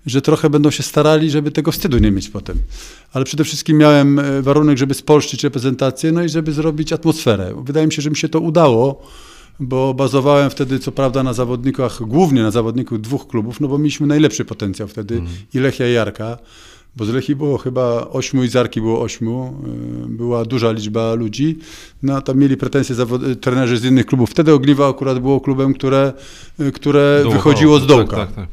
że trochę będą się starali, żeby tego wstydu nie mieć potem. Ale przede wszystkim miałem e, warunek, żeby spolszczyć reprezentację, no i żeby zrobić atmosferę. Wydaje mi się, że mi się to udało, bo bazowałem wtedy co prawda na zawodnikach, głównie na zawodników dwóch klubów, no bo mieliśmy najlepszy potencjał wtedy, mm. i Lechia i Jarka. Bo z Lechii było chyba ośmiu i z Arki było ośmiu. E, była duża liczba ludzi. No, tam mieli pretensje trenerzy z innych klubów. Wtedy Ogniwa akurat było klubem, które, e, które wychodziło z dołka. Tak, tak, tak.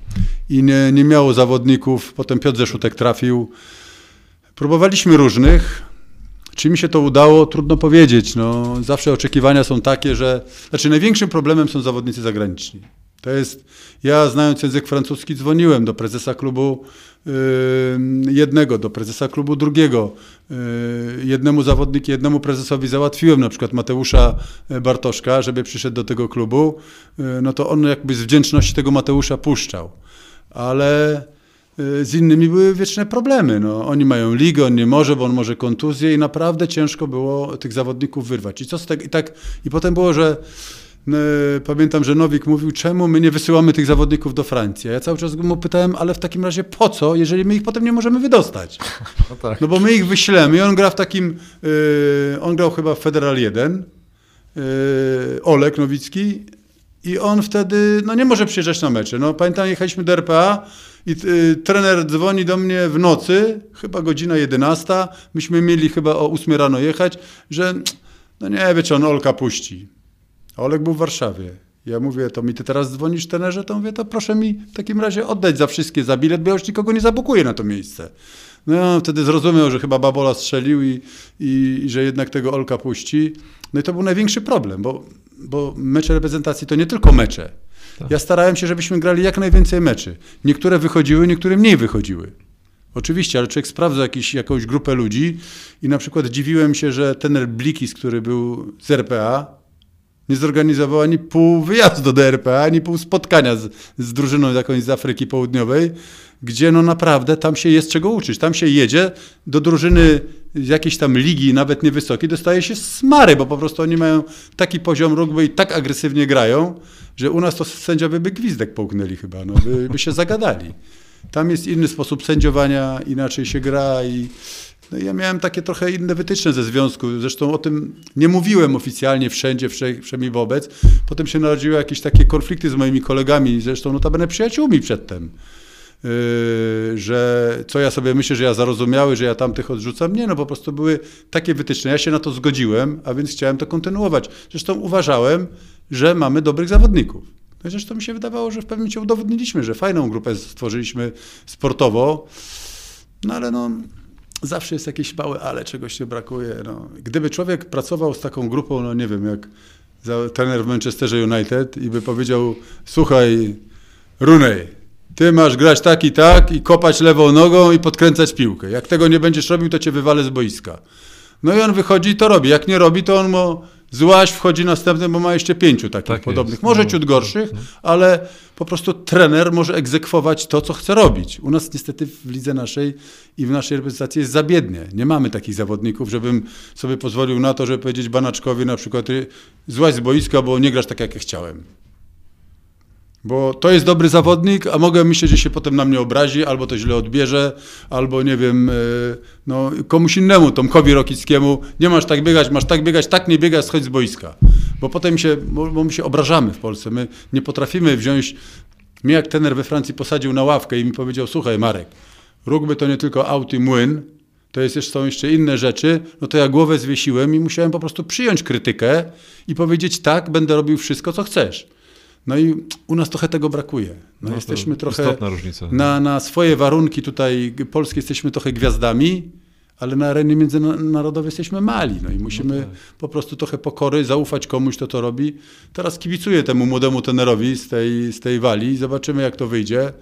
I nie, nie miało zawodników. Potem Piotr Zeszutek trafił. Próbowaliśmy różnych. Czy mi się to udało? Trudno powiedzieć. No, zawsze oczekiwania są takie, że... Znaczy największym problemem są zawodnicy zagraniczni. To jest, ja znając język francuski dzwoniłem do prezesa klubu yy, jednego, do prezesa klubu drugiego. Yy, jednemu zawodnikowi, jednemu prezesowi załatwiłem na przykład Mateusza Bartoszka, żeby przyszedł do tego klubu. Yy, no to on jakby z wdzięczności tego Mateusza puszczał. Ale yy, z innymi były wieczne problemy. No, oni mają ligę, on nie może, bo on może kontuzję i naprawdę ciężko było tych zawodników wyrwać. I co z tego? I tak, i potem było, że E, pamiętam, że Nowik mówił, czemu my nie wysyłamy tych zawodników do Francji. Ja cały czas mu pytałem, ale w takim razie po co, jeżeli my ich potem nie możemy wydostać? No, tak. no bo my ich wyślemy i on gra w takim, yy, on grał chyba w Federal 1, yy, e, Olek Nowicki i on wtedy no nie może przyjeżdżać na mecze. No pamiętam, jechaliśmy do RPA i yy, trener dzwoni do mnie w nocy, chyba godzina 11, myśmy mieli chyba o 8 rano jechać, że no nie wie, czy on Olka puści. A Olek był w Warszawie. Ja mówię, to mi ty teraz dzwonisz tenerze, to mówię, to proszę mi w takim razie oddać za wszystkie za bilet, bo ja już nikogo nie zabukuję na to miejsce. No wtedy zrozumiał, że chyba Babola strzelił i, i, i że jednak tego Olka puści. No i to był największy problem, bo, bo mecze reprezentacji to nie tylko mecze. Tak. Ja starałem się, żebyśmy grali jak najwięcej meczy. Niektóre wychodziły, niektóre mniej wychodziły. Oczywiście, ale człowiek sprawdza jakiś, jakąś grupę ludzi i na przykład dziwiłem się, że ten Blikis, który był z RPA, nie zorganizował ani pół wyjazdu do RPA, ani pół spotkania z, z drużyną jakąś z Afryki Południowej, gdzie no naprawdę tam się jest czego uczyć. Tam się jedzie do drużyny jakiejś tam ligi, nawet niewysokiej, dostaje się smary, bo po prostu oni mają taki poziom rugby i tak agresywnie grają, że u nas to sędziowie by gwizdek połknęli chyba, no, by, by się zagadali. Tam jest inny sposób sędziowania, inaczej się gra i no ja miałem takie trochę inne wytyczne ze związku. Zresztą o tym nie mówiłem oficjalnie wszędzie, wszędzie wobec. Potem się narodziły jakieś takie konflikty z moimi kolegami, zresztą notabene przyjaciółmi przedtem. Yy, że co ja sobie myślę, że ja zarozumiały, że ja tamtych odrzucam. Nie, no po prostu były takie wytyczne. Ja się na to zgodziłem, a więc chciałem to kontynuować. Zresztą uważałem, że mamy dobrych zawodników. No zresztą mi się wydawało, że w pewnym momencie udowodniliśmy, że fajną grupę stworzyliśmy sportowo, no ale no, zawsze jest jakieś małe ale, czegoś nie brakuje. No. Gdyby człowiek pracował z taką grupą, no nie wiem, jak trener w Manchesterze United i by powiedział, słuchaj, Runej, ty masz grać tak i tak i kopać lewą nogą i podkręcać piłkę. Jak tego nie będziesz robił, to cię wywalę z boiska. No i on wychodzi i to robi. Jak nie robi, to on mu złaś wchodzi następny, bo ma jeszcze pięciu takich tak podobnych. Jest. Może no, ciut gorszych, no. ale po prostu trener może egzekwować to, co chce robić. U nas niestety w lidze naszej i w naszej reprezentacji jest zabiednie. Nie mamy takich zawodników, żebym sobie pozwolił na to, żeby powiedzieć Banaczkowi na przykład złaś z boiska, bo nie grasz tak, jak ja chciałem. Bo to jest dobry zawodnik, a mogę myśleć, że się potem na mnie obrazi, albo to źle odbierze, albo nie wiem, e, no, komuś innemu, Tomkowi Rokickiemu, nie masz tak biegać, masz tak biegać, tak nie biegać, schodź z boiska. Bo potem się, bo my się obrażamy w Polsce. My nie potrafimy wziąć. Mnie jak tener we Francji posadził na ławkę i mi powiedział, słuchaj Marek, rugby to nie tylko aut i młyn, to jest jeszcze, są jeszcze inne rzeczy, no to ja głowę zwiesiłem i musiałem po prostu przyjąć krytykę i powiedzieć tak, będę robił wszystko, co chcesz. No i u nas trochę tego brakuje. No, no jesteśmy trochę różnica. Na, na swoje warunki tutaj polskie jesteśmy trochę gwiazdami, ale na arenie międzynarodowej jesteśmy mali. No i musimy no tak. po prostu trochę pokory, zaufać komuś, kto to robi. Teraz kibicuję temu młodemu tenerowi z tej, z tej wali. Zobaczymy, jak to wyjdzie.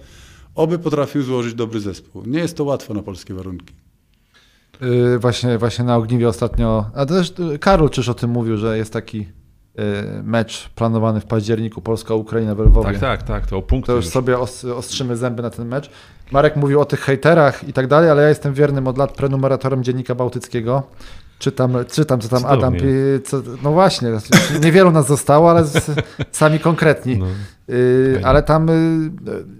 Oby potrafił złożyć dobry zespół. Nie jest to łatwo na polskie warunki. Yy, właśnie, właśnie na Ogniwie ostatnio, a też Karol czyż o tym mówił, że jest taki Y, mecz planowany w październiku Polska-Ukraina w Lwowie. Tak, tak, tak, to o punkty. To już, już. sobie ostrzymy zęby na ten mecz. Marek mówił o tych hejterach i tak dalej, ale ja jestem wiernym od lat prenumeratorem Dziennika Bałtyckiego. Czytam, czytam co tam Cudownie. Adam. Co, no właśnie, niewielu nas zostało, ale z, sami konkretni. No, y, ale tam y,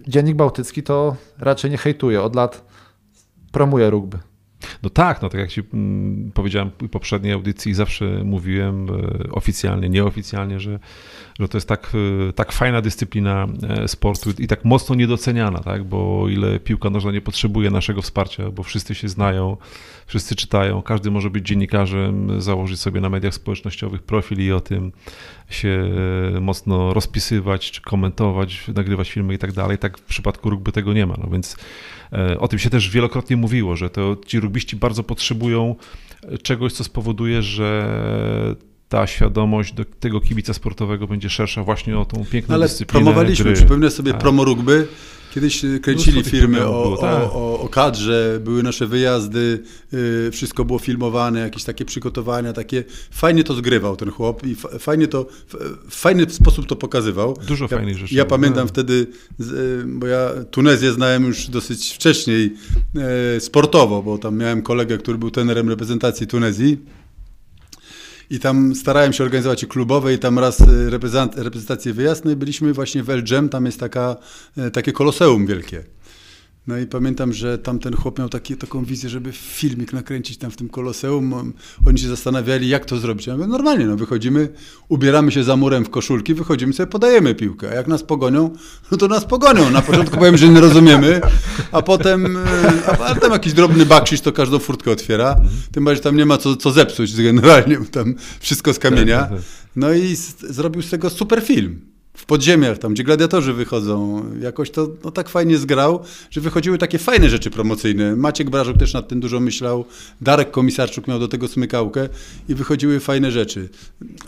Dziennik Bałtycki to raczej nie hejtuje. Od lat promuje rugby. No tak, no tak jak ci mm, powiedziałem w poprzedniej audycji, zawsze mówiłem e, oficjalnie, nieoficjalnie, że, że to jest tak, e, tak fajna dyscyplina e, sportu i tak mocno niedoceniana, tak? bo o ile piłka nożna nie potrzebuje naszego wsparcia, bo wszyscy się znają, wszyscy czytają, każdy może być dziennikarzem, założyć sobie na mediach społecznościowych profil i o tym się mocno rozpisywać, czy komentować, nagrywać filmy i tak dalej. Tak w przypadku rugby tego nie ma, no więc o tym się też wielokrotnie mówiło, że to ci rugbiści bardzo potrzebują czegoś, co spowoduje, że ta świadomość do tego kibica sportowego będzie szersza właśnie o tą piękną Ale dyscyplinę promowaliśmy, gry. przypomnę sobie tak. promo rugby, Kiedyś y, kręcili filmy o, było, tak. o, o, o, kadrze, były nasze wyjazdy, yy, wszystko było filmowane, jakieś takie przygotowania, takie. Fajnie to zgrywał ten chłop i fajnie to, w fajny sposób to pokazywał. Dużo ja, fajnych rzeczy. Ja pamiętam tak. wtedy, y, bo ja Tunezję znałem już dosyć wcześniej sportowo, bo tam miałem kolegę, który był trenerem reprezentacji Tunezji i tam starałem się organizować i klubowe i tam raz y, reprezentację wyjazd, byliśmy właśnie w El Dżem, tam jest taka, y, takie koloseum wielkie. No i pamiętam, że tamten chłop miał taki, taką wizję, żeby filmik nakręcić tam w tym koloseum. Oni się zastanawiali, jak to zrobić. Ja mówię, normalnie, no wychodzimy, ubieramy się za murem w koszulki, wychodzimy sobie, podajemy piłkę. A jak nas pogonią, no to nas pogonią. Na początku powiem, że nie rozumiemy, a potem, e, a tam jakiś drobny baksisz to każdą furtkę otwiera. Tym bardziej, tam nie ma co, co zepsuć generalnie, tam wszystko z kamienia. Tak, tak, tak. No i z, zrobił z tego super film. W podziemiach, tam gdzie gladiatorzy wychodzą. Jakoś to no, tak fajnie zgrał, że wychodziły takie fajne rzeczy promocyjne. Maciek Brażuk też nad tym dużo myślał, Darek Komisarczuk miał do tego smykałkę i wychodziły fajne rzeczy.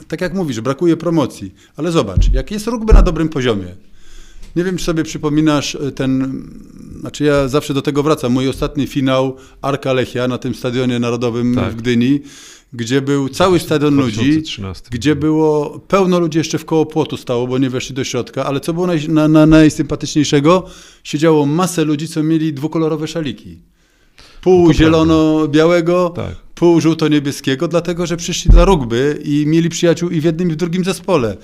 Tak jak mówisz, brakuje promocji, ale zobacz, jak jest rugby na dobrym poziomie. Nie wiem, czy sobie przypominasz e, ten, znaczy ja zawsze do tego wracam, mój ostatni finał Arka Lechia na tym stadionie narodowym tak. w Gdyni, gdzie był cały stadion 2013. ludzi, gdzie było pełno ludzi jeszcze w koło płotu stało, bo nie weszli do środka, ale co było naj, na, na, najsympatyczniejszego? Siedziało masę ludzi, co mieli dwukolorowe szaliki. Pół zielono-białego, tak. pół żółto-niebieskiego, dlatego że przyszli dla rugby i mieli przyjaciół i w jednym i w drugim zespole.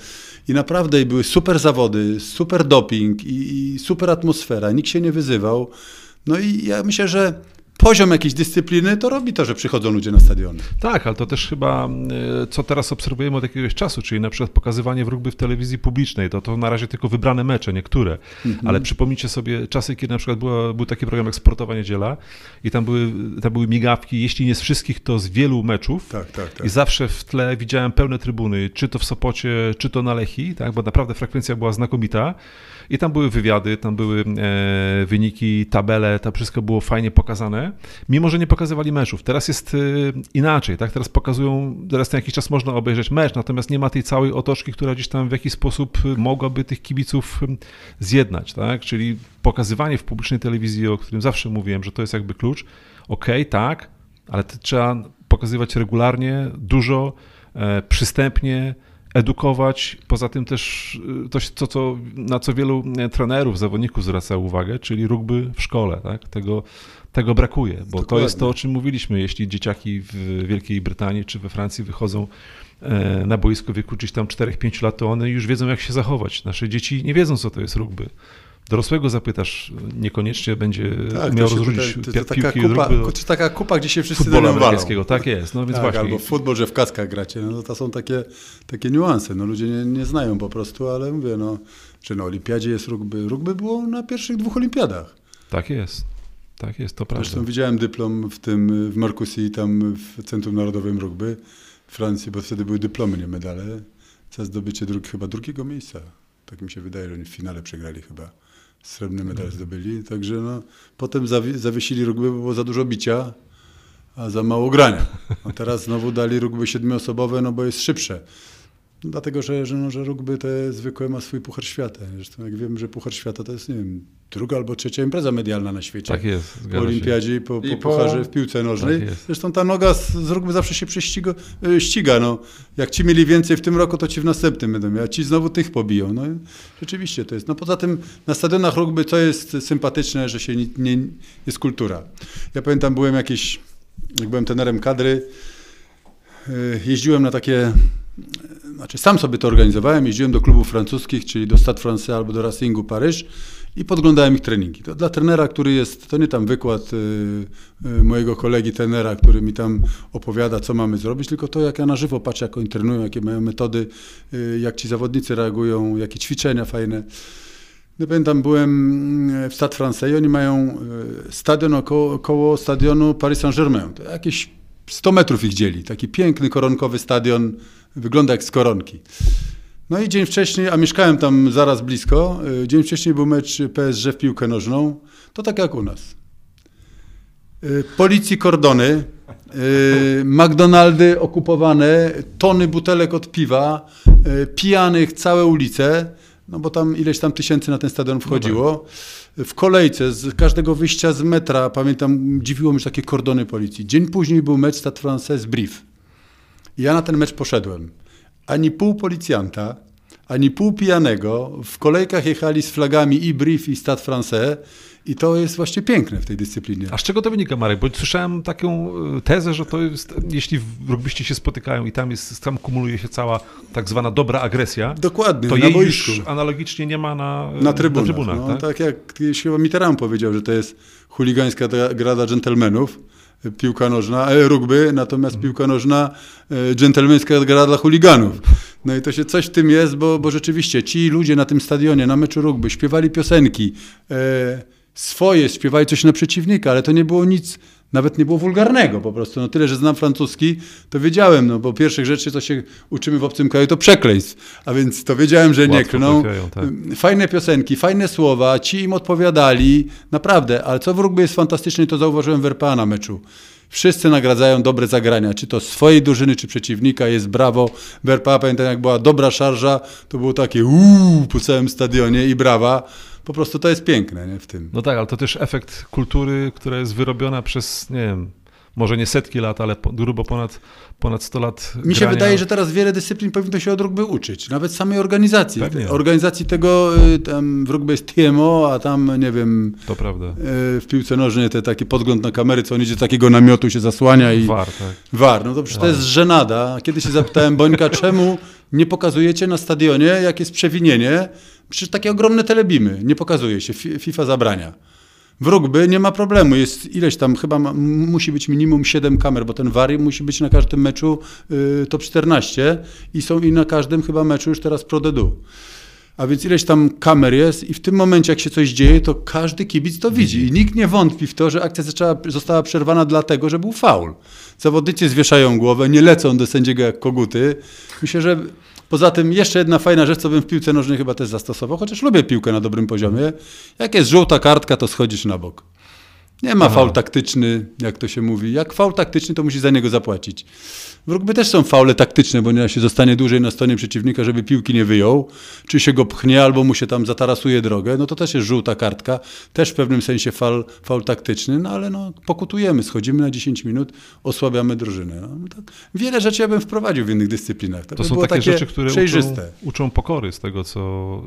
I naprawdę były super zawody, super doping i, i super atmosfera, nikt się nie wyzywał. No i ja myślę, że poziom jakiejś dyscypliny, to robi to, że przychodzą ludzie na stadiony. Tak, ale to też chyba, e, co teraz obserwujemy od jakiegoś czasu, czyli na przykład pokazywanie w rugby w telewizji publicznej, to to na razie tylko wybrane mecze, niektóre, mhm. ale przypomnijcie sobie czasy, kiedy na przykład była, był taki program jak Sportowa Niedziela i tam były, tam były migawki, jeśli nie z wszystkich, to z wielu meczów tak, tak, tak. i zawsze w tle widziałem pełne trybuny, czy to w Sopocie, czy to na Lechi, tak, bo naprawdę frekwencja była znakomita. I tam były wywiady, tam były e, wyniki, tabele, to wszystko było fajnie pokazane, mimo że nie pokazywali meczów. Teraz jest e, inaczej, tak? Teraz pokazują, teraz na jakiś czas można obejrzeć mecz, natomiast nie ma tej całej otoczki, która gdzieś tam w jakiś sposób mogłaby tych kibiców zjednać, tak? Czyli pokazywanie w publicznej telewizji, o którym zawsze mówiłem, że to jest jakby klucz. Okej, okay, tak, ale trzeba pokazywać regularnie, dużo, e, przystępnie, edukować. Poza tym też y, to, co, na co wielu trenerów, zawodników zwraca uwagę, czyli rugby w szkole. Tak? Tego, tego brakuje, bo Dokładnie. to jest to, o czym mówiliśmy. Jeśli dzieciaki w Wielkiej Brytanii czy we Francji wychodzą e, na boisko w wieku gdzieś tam 4-5 lat, to one już wiedzą, jak się zachować. Nasze dzieci nie wiedzą, co to jest rugby dorosłego zapytasz, niekoniecznie będzie tak, miał rozróżnić to, to, to taka kupa, to taka kupa, gdzie się wszyscy amerykańskiego. Tak jest, no więc tak, właśnie. Albo futbol, że w kaskach gracie, no to są takie, takie niuanse, no ludzie nie, nie znają po prostu, ale mówię, no, że na olimpiadzie jest rugby. Rugby było na pierwszych dwóch olimpiadach. Tak jest. Tak jest, to prawda. Zresztą widziałem dyplom w tym, w Markusi, tam w Centrum Narodowym Rugby w Francji, bo wtedy były dyplomy, nie medale, za zdobycie drugi, chyba drugiego miejsca. Tak mi się wydaje, że oni w finale przegrali chyba srebrny medal zdobyli. Także no, potem zawiesili rugby, bo było za dużo bicia, a za mało grania. A teraz znowu dali rugby siedmioosobowe, no bo jest szybsze. Dlatego, że, że, no, że rugby te zwykłe ma swój Puchar Świata. Zresztą jak wiemy, że Puchar Świata to jest, nie wiem, druga albo trzecia impreza medialna na świecie. Tak jest. Po olimpiadzie i po, po, po Pucharze w piłce nożnej. Tak Zresztą ta noga z, z rugby zawsze się prześciga, e, ściga. No. Jak ci mieli więcej w tym roku, to ci w następnym będą mieli, a ci znowu tych pobiją. No, rzeczywiście to jest. No poza tym na stadionach rugby co jest sympatyczne, że się nie, nie jest kultura. Ja pamiętam, byłem jakiś, jak byłem tenerem kadry, e, jeździłem na takie znaczy sam sobie to organizowałem, jeździłem do klubów francuskich, czyli do Stade Francais albo do Racingu Paryż i podglądałem ich treningi. To dla trenera, który jest, to nie tam wykład y, y, mojego kolegi trenera, który mi tam opowiada, co mamy zrobić, tylko to, jak ja na żywo patrzę, jak oni trenują, jakie mają metody, y, jak ci zawodnicy reagują, jakie ćwiczenia fajne. No pamiętam, byłem w Stade Francais i oni mają stadion około, stadionu Paris Saint-Germain. Jakieś 100 metrów ich dzieli. Taki piękny, koronkowy stadion, wygląda jak z koronki. No i dzień wcześniej, a mieszkałem tam zaraz blisko, y, dzień wcześniej był mecz PSG w piłkę nożną, to tak jak u nas. Y, policji kordony, y, McDonaldy okupowane, tony butelek od piwa, pijanych całe ulice, no bo tam ileś tam tysięcy na ten stadion wchodziło. W kolejce z każdego wyjścia z metra, pamiętam, dziwiło mnie takie kordony policji. Dzień później był mecz Stade Français Brief. Ja na ten mecz poszedłem. Ani pół policjanta, ani pół pijanego. W kolejkach jechali z flagami i Brief, i Stade Français. I to jest właśnie piękne w tej dyscyplinie. A z czego to wynika, Marek? Bo słyszałem taką e, tezę, że to jest, jeśli rugbyści się spotykają i tam, jest, tam kumuluje się cała tak zwana dobra agresja, Dokładnie, to jej boisku. już analogicznie nie ma na, na trybunach. Na trybunach no, tak? tak jak chyba Mitterrand powiedział, że to jest chuligańska grada dżentelmenów piłka nożna, e, rugby, natomiast piłka nożna e, dżentelmeńska gra dla chuliganów. No i to się coś w tym jest, bo, bo rzeczywiście ci ludzie na tym stadionie, na meczu rugby śpiewali piosenki, e, swoje, śpiewali coś na przeciwnika, ale to nie było nic nawet nie było wulgarnego po prostu. No tyle, że znam francuski, to wiedziałem, no bo pierwszych rzeczy, co się uczymy w obcym kraju, to przekleństw. A więc to wiedziałem, że nie klną. Tak. Fajne piosenki, fajne słowa, ci im odpowiadali, naprawdę. Ale co w rugby jest fantastyczne, to zauważyłem w RPA na meczu. Wszyscy nagradzają dobre zagrania, czy to swojej drużyny, czy przeciwnika, jest brawo. W RPA pamiętam, jak była dobra szarża, to było takie uuu po całym stadionie i brawa po prostu to jest piękne nie, w tym. No tak, ale to też efekt kultury, która jest wyrobiona przez, nie wiem, może nie setki lat, ale grubo ponad, ponad 100 lat. Mi grania. się wydaje, że teraz wiele dyscyplin powinno się od rugby uczyć, nawet samej organizacji. Pewnie. Organizacji tego, y, tam w rugby jest TMO, a tam, nie wiem, to prawda. Y, w piłce nożnej te taki podgląd na kamery, co on idzie takiego namiotu, się zasłania i... War, tak. War, no to przecież to jest żenada. Kiedy się zapytałem Bońka, czemu nie pokazujecie na stadionie, jak jest przewinienie, Przecież takie ogromne telebimy, nie pokazuje się, FIFA zabrania. W rugby nie ma problemu, jest ileś tam, chyba ma, musi być minimum 7 kamer, bo ten wary musi być na każdym meczu y, top 14 i są i na każdym chyba meczu już teraz Pro Dedu. A więc ileś tam kamer jest i w tym momencie, jak się coś dzieje, to każdy kibic to widzi. I nikt nie wątpi w to, że akcja zaczęła, została przerwana dlatego, że był faul. Zawodnicy zwieszają głowę, nie lecą do sędziego jak koguty. Myślę, że Poza tym jeszcze jedna fajna rzecz, co bym w piłce nożnej chyba też zastosował, chociaż lubię piłkę na dobrym poziomie. Jak jest żółta kartka, to schodzisz na bok. Nie ma Aha. faul taktyczny, jak to się mówi. Jak faul taktyczny, to musi za niego zapłacić. W rugby też są faule taktyczne, bo nieraz się zostanie dłużej na stronie przeciwnika, żeby piłki nie wyjął, czy się go pchnie, albo mu się tam zatarasuje drogę, no to też jest żółta kartka, też w pewnym sensie faul, faul taktyczny, no ale no, pokutujemy, schodzimy na 10 minut, osłabiamy drużynę. No, tak. Wiele rzeczy ja bym wprowadził w innych dyscyplinach. To, to są takie, takie, rzeczy, które uczą, uczą, pokory z tego, co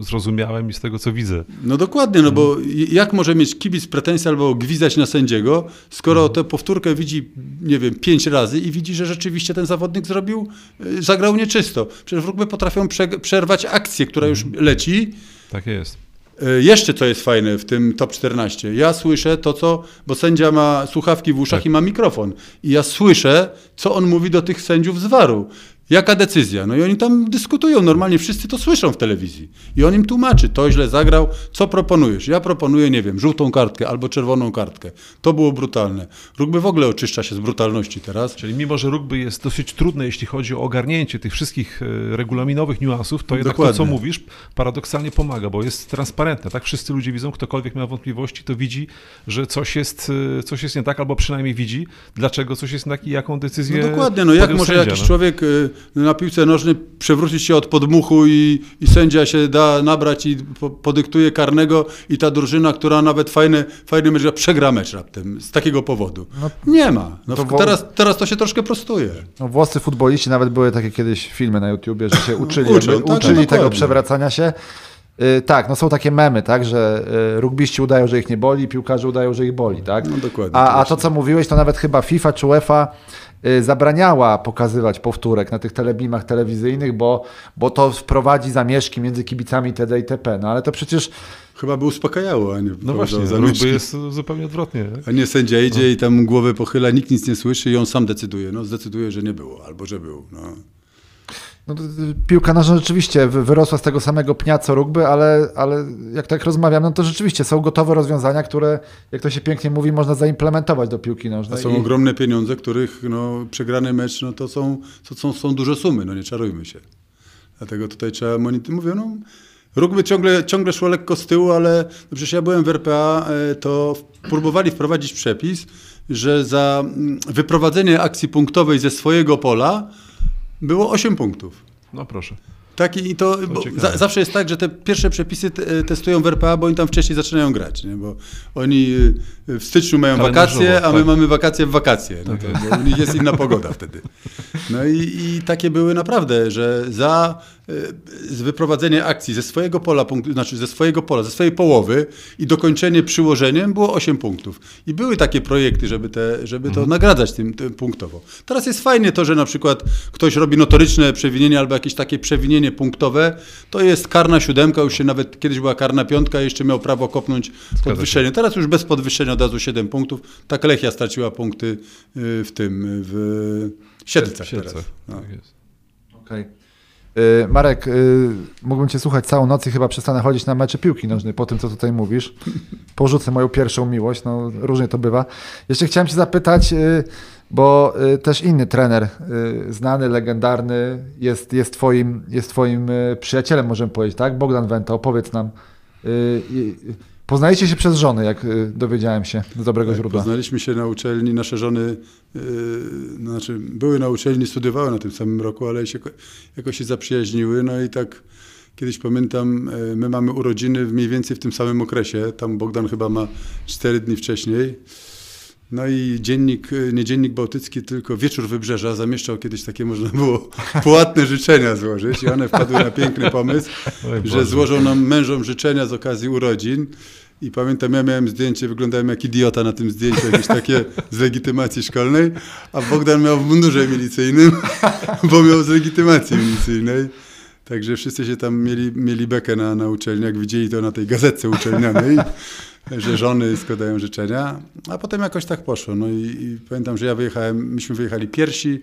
zrozumiałem i z tego, co widzę. No dokładnie, no bo jak może mieć kibic pretensje albo gwizdać na sędziego, skoro tę powtórkę widzi, nie wiem, pięć razy i widzi, że rzeczywiście ten zawodnik zrobił, y, zagrał nieczysto. Przecież w rugby potrafią przerwać akcję, która już mhm. leci. Tak jest. Y, jeszcze co jest fajne w tym top 14. Ja słyszę to, co, bo sędzia ma słuchawki w uszach tak. i ma mikrofon. I ja słyszę, co on mówi do tych sędziów z waru. Jaka decyzja? No i oni tam dyskutują, normalnie wszyscy to słyszą w telewizji. I on im tłumaczy, to źle zagrał, co proponujesz? Ja proponuję, nie wiem, żółtą kartkę albo czerwoną kartkę. To było brutalne. Rugby w ogóle oczyszcza się z brutalności teraz. Czyli mimo, że rugby jest dosyć trudne, jeśli chodzi o ogarnięcie tych wszystkich e, regulaminowych niuansów, to jednak Dokładnie. to, co mówisz, paradoksalnie pomaga, bo jest transparentne, tak? Wszyscy ludzie widzą, ktokolwiek miał wątpliwości, to widzi, że coś jest, e, coś jest nie tak, albo przynajmniej widzi, dlaczego coś jest nie tak i jaką decyzję No dokładnie, no jak może sędzia, jakiś no? człowiek e, na piłce nożnej przewrócić się od podmuchu i, i sędzia się da nabrać i po, podyktuje karnego i ta drużyna, która nawet fajny, fajny mecz przegra mecz raptem z takiego powodu. No, nie ma. No, to teraz, teraz to się troszkę prostuje. No, włoscy futboliści nawet były takie kiedyś filmy na YouTubie, że się uczyli, Uczą, tak, uczyli tego przewracania się. Yy, tak, no są takie memy, tak, że yy, rugbiści udają, że ich nie boli, piłkarze udają, że ich boli, tak? No dokładnie. A, a to, co mówiłeś, to nawet chyba FIFA czy UEFA zabraniała pokazywać powtórek na tych telebimach telewizyjnych, bo, bo to wprowadzi zamieszki między kibicami TD i TP. No ale to przecież... Chyba by uspokajało, a nie No właśnie, zamieszki. jest zupełnie odwrotnie. A nie sędzia idzie no. i tam głowę pochyla, nikt nic nie słyszy i on sam decyduje. No zdecyduje, że nie było, albo że był. No. No, piłka nożna rzeczywiście wyrosła z tego samego pnia co rugby, ale, ale jak tak rozmawiam, no to rzeczywiście są gotowe rozwiązania, które, jak to się pięknie mówi, można zaimplementować do piłki nożnej. A są I... ogromne pieniądze, których no, przegrany mecz no, to, są, to są, są duże sumy, no nie czarujmy się. Dlatego tutaj trzeba monitorować. Mówię, no, rugby ciągle, ciągle szło lekko z tyłu, ale no przecież ja byłem w RPA, e, to próbowali wprowadzić przepis, że za mm, wyprowadzenie akcji punktowej ze swojego pola było 8 punktów. No proszę. Taki, i to, to za, zawsze jest tak, że te pierwsze przepisy testują w RPA, bo oni tam wcześniej zaczynają grać, nie? bo oni y, w styczniu mają wakacje, a my tak. mamy wakacje w wakacje. No tak to, bo u nich jest inna pogoda wtedy. No i, i takie były naprawdę, że za z wyprowadzenie akcji ze swojego pola, znaczy ze swojego pola, ze swojej połowy i dokończenie przyłożeniem było 8 punktów. I były takie projekty, żeby, te, żeby to mhm. nagradzać tym, tym, punktowo. Teraz jest fajnie to, że na przykład ktoś robi notoryczne przewinienie albo jakieś takie przewinienie punktowe, to jest karna siódemka, już się nawet kiedyś była karna piątka, jeszcze miał prawo kopnąć podwyższenie. Teraz już bez podwyższenia od razu 7 punktów. Tak Lechia straciła punkty y, w tym, w Siedlcach, Siedlcach teraz. No. Tak jest. Okej. Okay. Y, Marek, y, mógłbym Cię słuchać całą noc i chyba przestanę chodzić na mecze piłki nożnej po tym, co tutaj mówisz. Porzucę moją pierwszą miłość, no różnie to bywa. Jeszcze chciałem Cię zapytać, y, bo też inny trener, znany, legendarny, jest, jest, twoim, jest Twoim przyjacielem, możemy powiedzieć, tak? Bogdan Wenta, opowiedz nam. Poznaliście się przez żony, jak dowiedziałem się z dobrego tak, źródła. Poznaliśmy się na uczelni, nasze żony yy, znaczy były na uczelni, studiowały na tym samym roku, ale się, jakoś się zaprzyjaźniły, no i tak kiedyś pamiętam, my mamy urodziny mniej więcej w tym samym okresie, tam Bogdan chyba ma cztery dni wcześniej, no i dziennik, nie dziennik bałtycki, tylko Wieczór Wybrzeża zamieszczał kiedyś takie, można było płatne życzenia złożyć i one wpadły na piękny pomysł, że złożą nam mężom życzenia z okazji urodzin. I pamiętam, ja miałem zdjęcie, wyglądałem jak idiota na tym zdjęciu, jakieś takie z legitymacji szkolnej, a Bogdan miał w mundurze milicyjnym, bo miał z legitymacji milicyjnej. Także wszyscy się tam mieli, mieli bekę na, na uczelni, jak widzieli to na tej gazetce uczelnianej że żony składają życzenia, a potem jakoś tak poszło. No i, i, pamiętam, że ja wyjechałem, myśmy wyjechali pierwsi,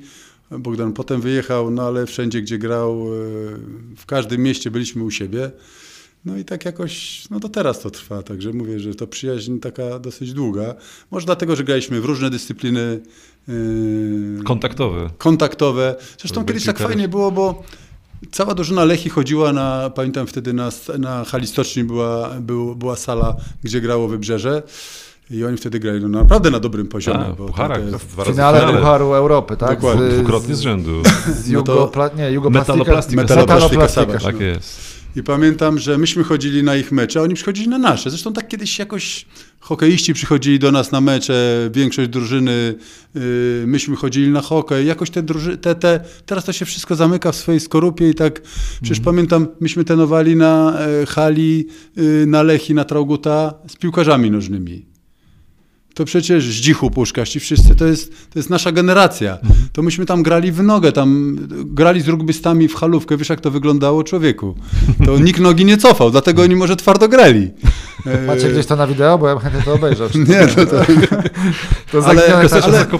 Bogdan potem wyjechał, no ale wszędzie, gdzie grał, e, w każdym mieście byliśmy u siebie. No i tak jakoś, no to teraz to trwa, także mówię, że to przyjaźń taka dosyć długa. Może dlatego, że graliśmy w różne dyscypliny. Yy, kontaktowe. Kontaktowe. Zresztą kiedyś tak fajnie było, bo Cała drużyna Lechi chodziła na, pamiętam wtedy na, na hali stoczni była, był, była sala, gdzie grało Wybrzeże. I oni wtedy grali no, naprawdę na dobrym poziomie. A, bo pucharach, w finale Pucharu Europy, tak? Dokładnie. Dwukrotnie z rzędu. Z no to, nie, Metaloplastyka. Metaloplastyka, Tak jest. I pamiętam, że myśmy chodzili na ich mecze, a oni przychodzili na nasze. Zresztą tak kiedyś jakoś hokeiści przychodzili do nas na mecze, większość drużyny, yy, myśmy chodzili na hokej. Jakoś te, druży- te, te teraz to się wszystko zamyka w swojej skorupie i tak, przecież mm. pamiętam, myśmy tenowali na e, hali, yy, na Lechi, na Trauguta z piłkarzami nożnymi to przecież Zdzichu Puszkaś, ci wszyscy, to jest, to jest nasza generacja. Mhm. To myśmy tam grali w nogę, tam grali z rugbystami w halówkę, wiesz jak to wyglądało człowieku. To nikt nogi nie cofał, dlatego oni może twardo grali. Macie gdzieś to na wideo, bo ja chętnie to obejrzę. Nie, to, to, to ale, ale,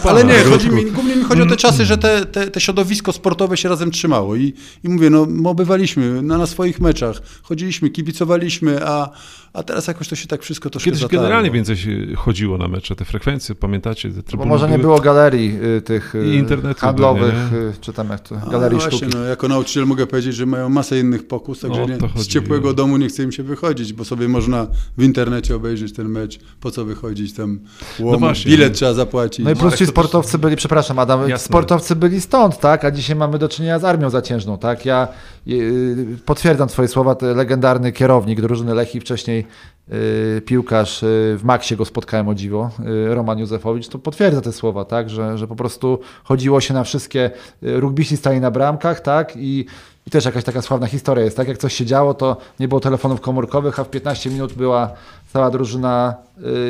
ale, nie, chodzi mi, głównie mi chodzi o te czasy, że te, te, te środowisko sportowe się razem trzymało i, i mówię, no my obywaliśmy na, na swoich meczach, chodziliśmy, kibicowaliśmy, a, a teraz jakoś to się tak wszystko troszkę Kiedyś zatarło. generalnie więcej się chodziło na mecze, te frekwencje, pamiętacie? Te Bo może nie było galerii y, tych y, handlowych, y, czy tam jak to, galerii no właśnie, No, jako nauczyciel mogę powiedzieć, że mają masę innych pokus, także nie, z ciepłego domu nie chce im się wychodzić, bo sobie można w internecie obejrzeć ten mecz, po co wychodzić tam, łom, no właśnie, bilet trzeba zapłacić. No i plus ci sportowcy byli, przepraszam Adam, Jasne. sportowcy byli stąd, tak, a dzisiaj mamy do czynienia z armią zaciężną, tak, ja potwierdzam twoje słowa, legendarny kierownik drużyny Lechi wcześniej Y, piłkarz, y, w Maxie go spotkałem o dziwo, y, Roman Józefowicz, to potwierdza te słowa, tak, że, że po prostu chodziło się na wszystkie, rugbyści stali na bramkach, tak, i, i też jakaś taka sławna historia jest, tak, jak coś się działo, to nie było telefonów komórkowych, a w 15 minut była cała drużyna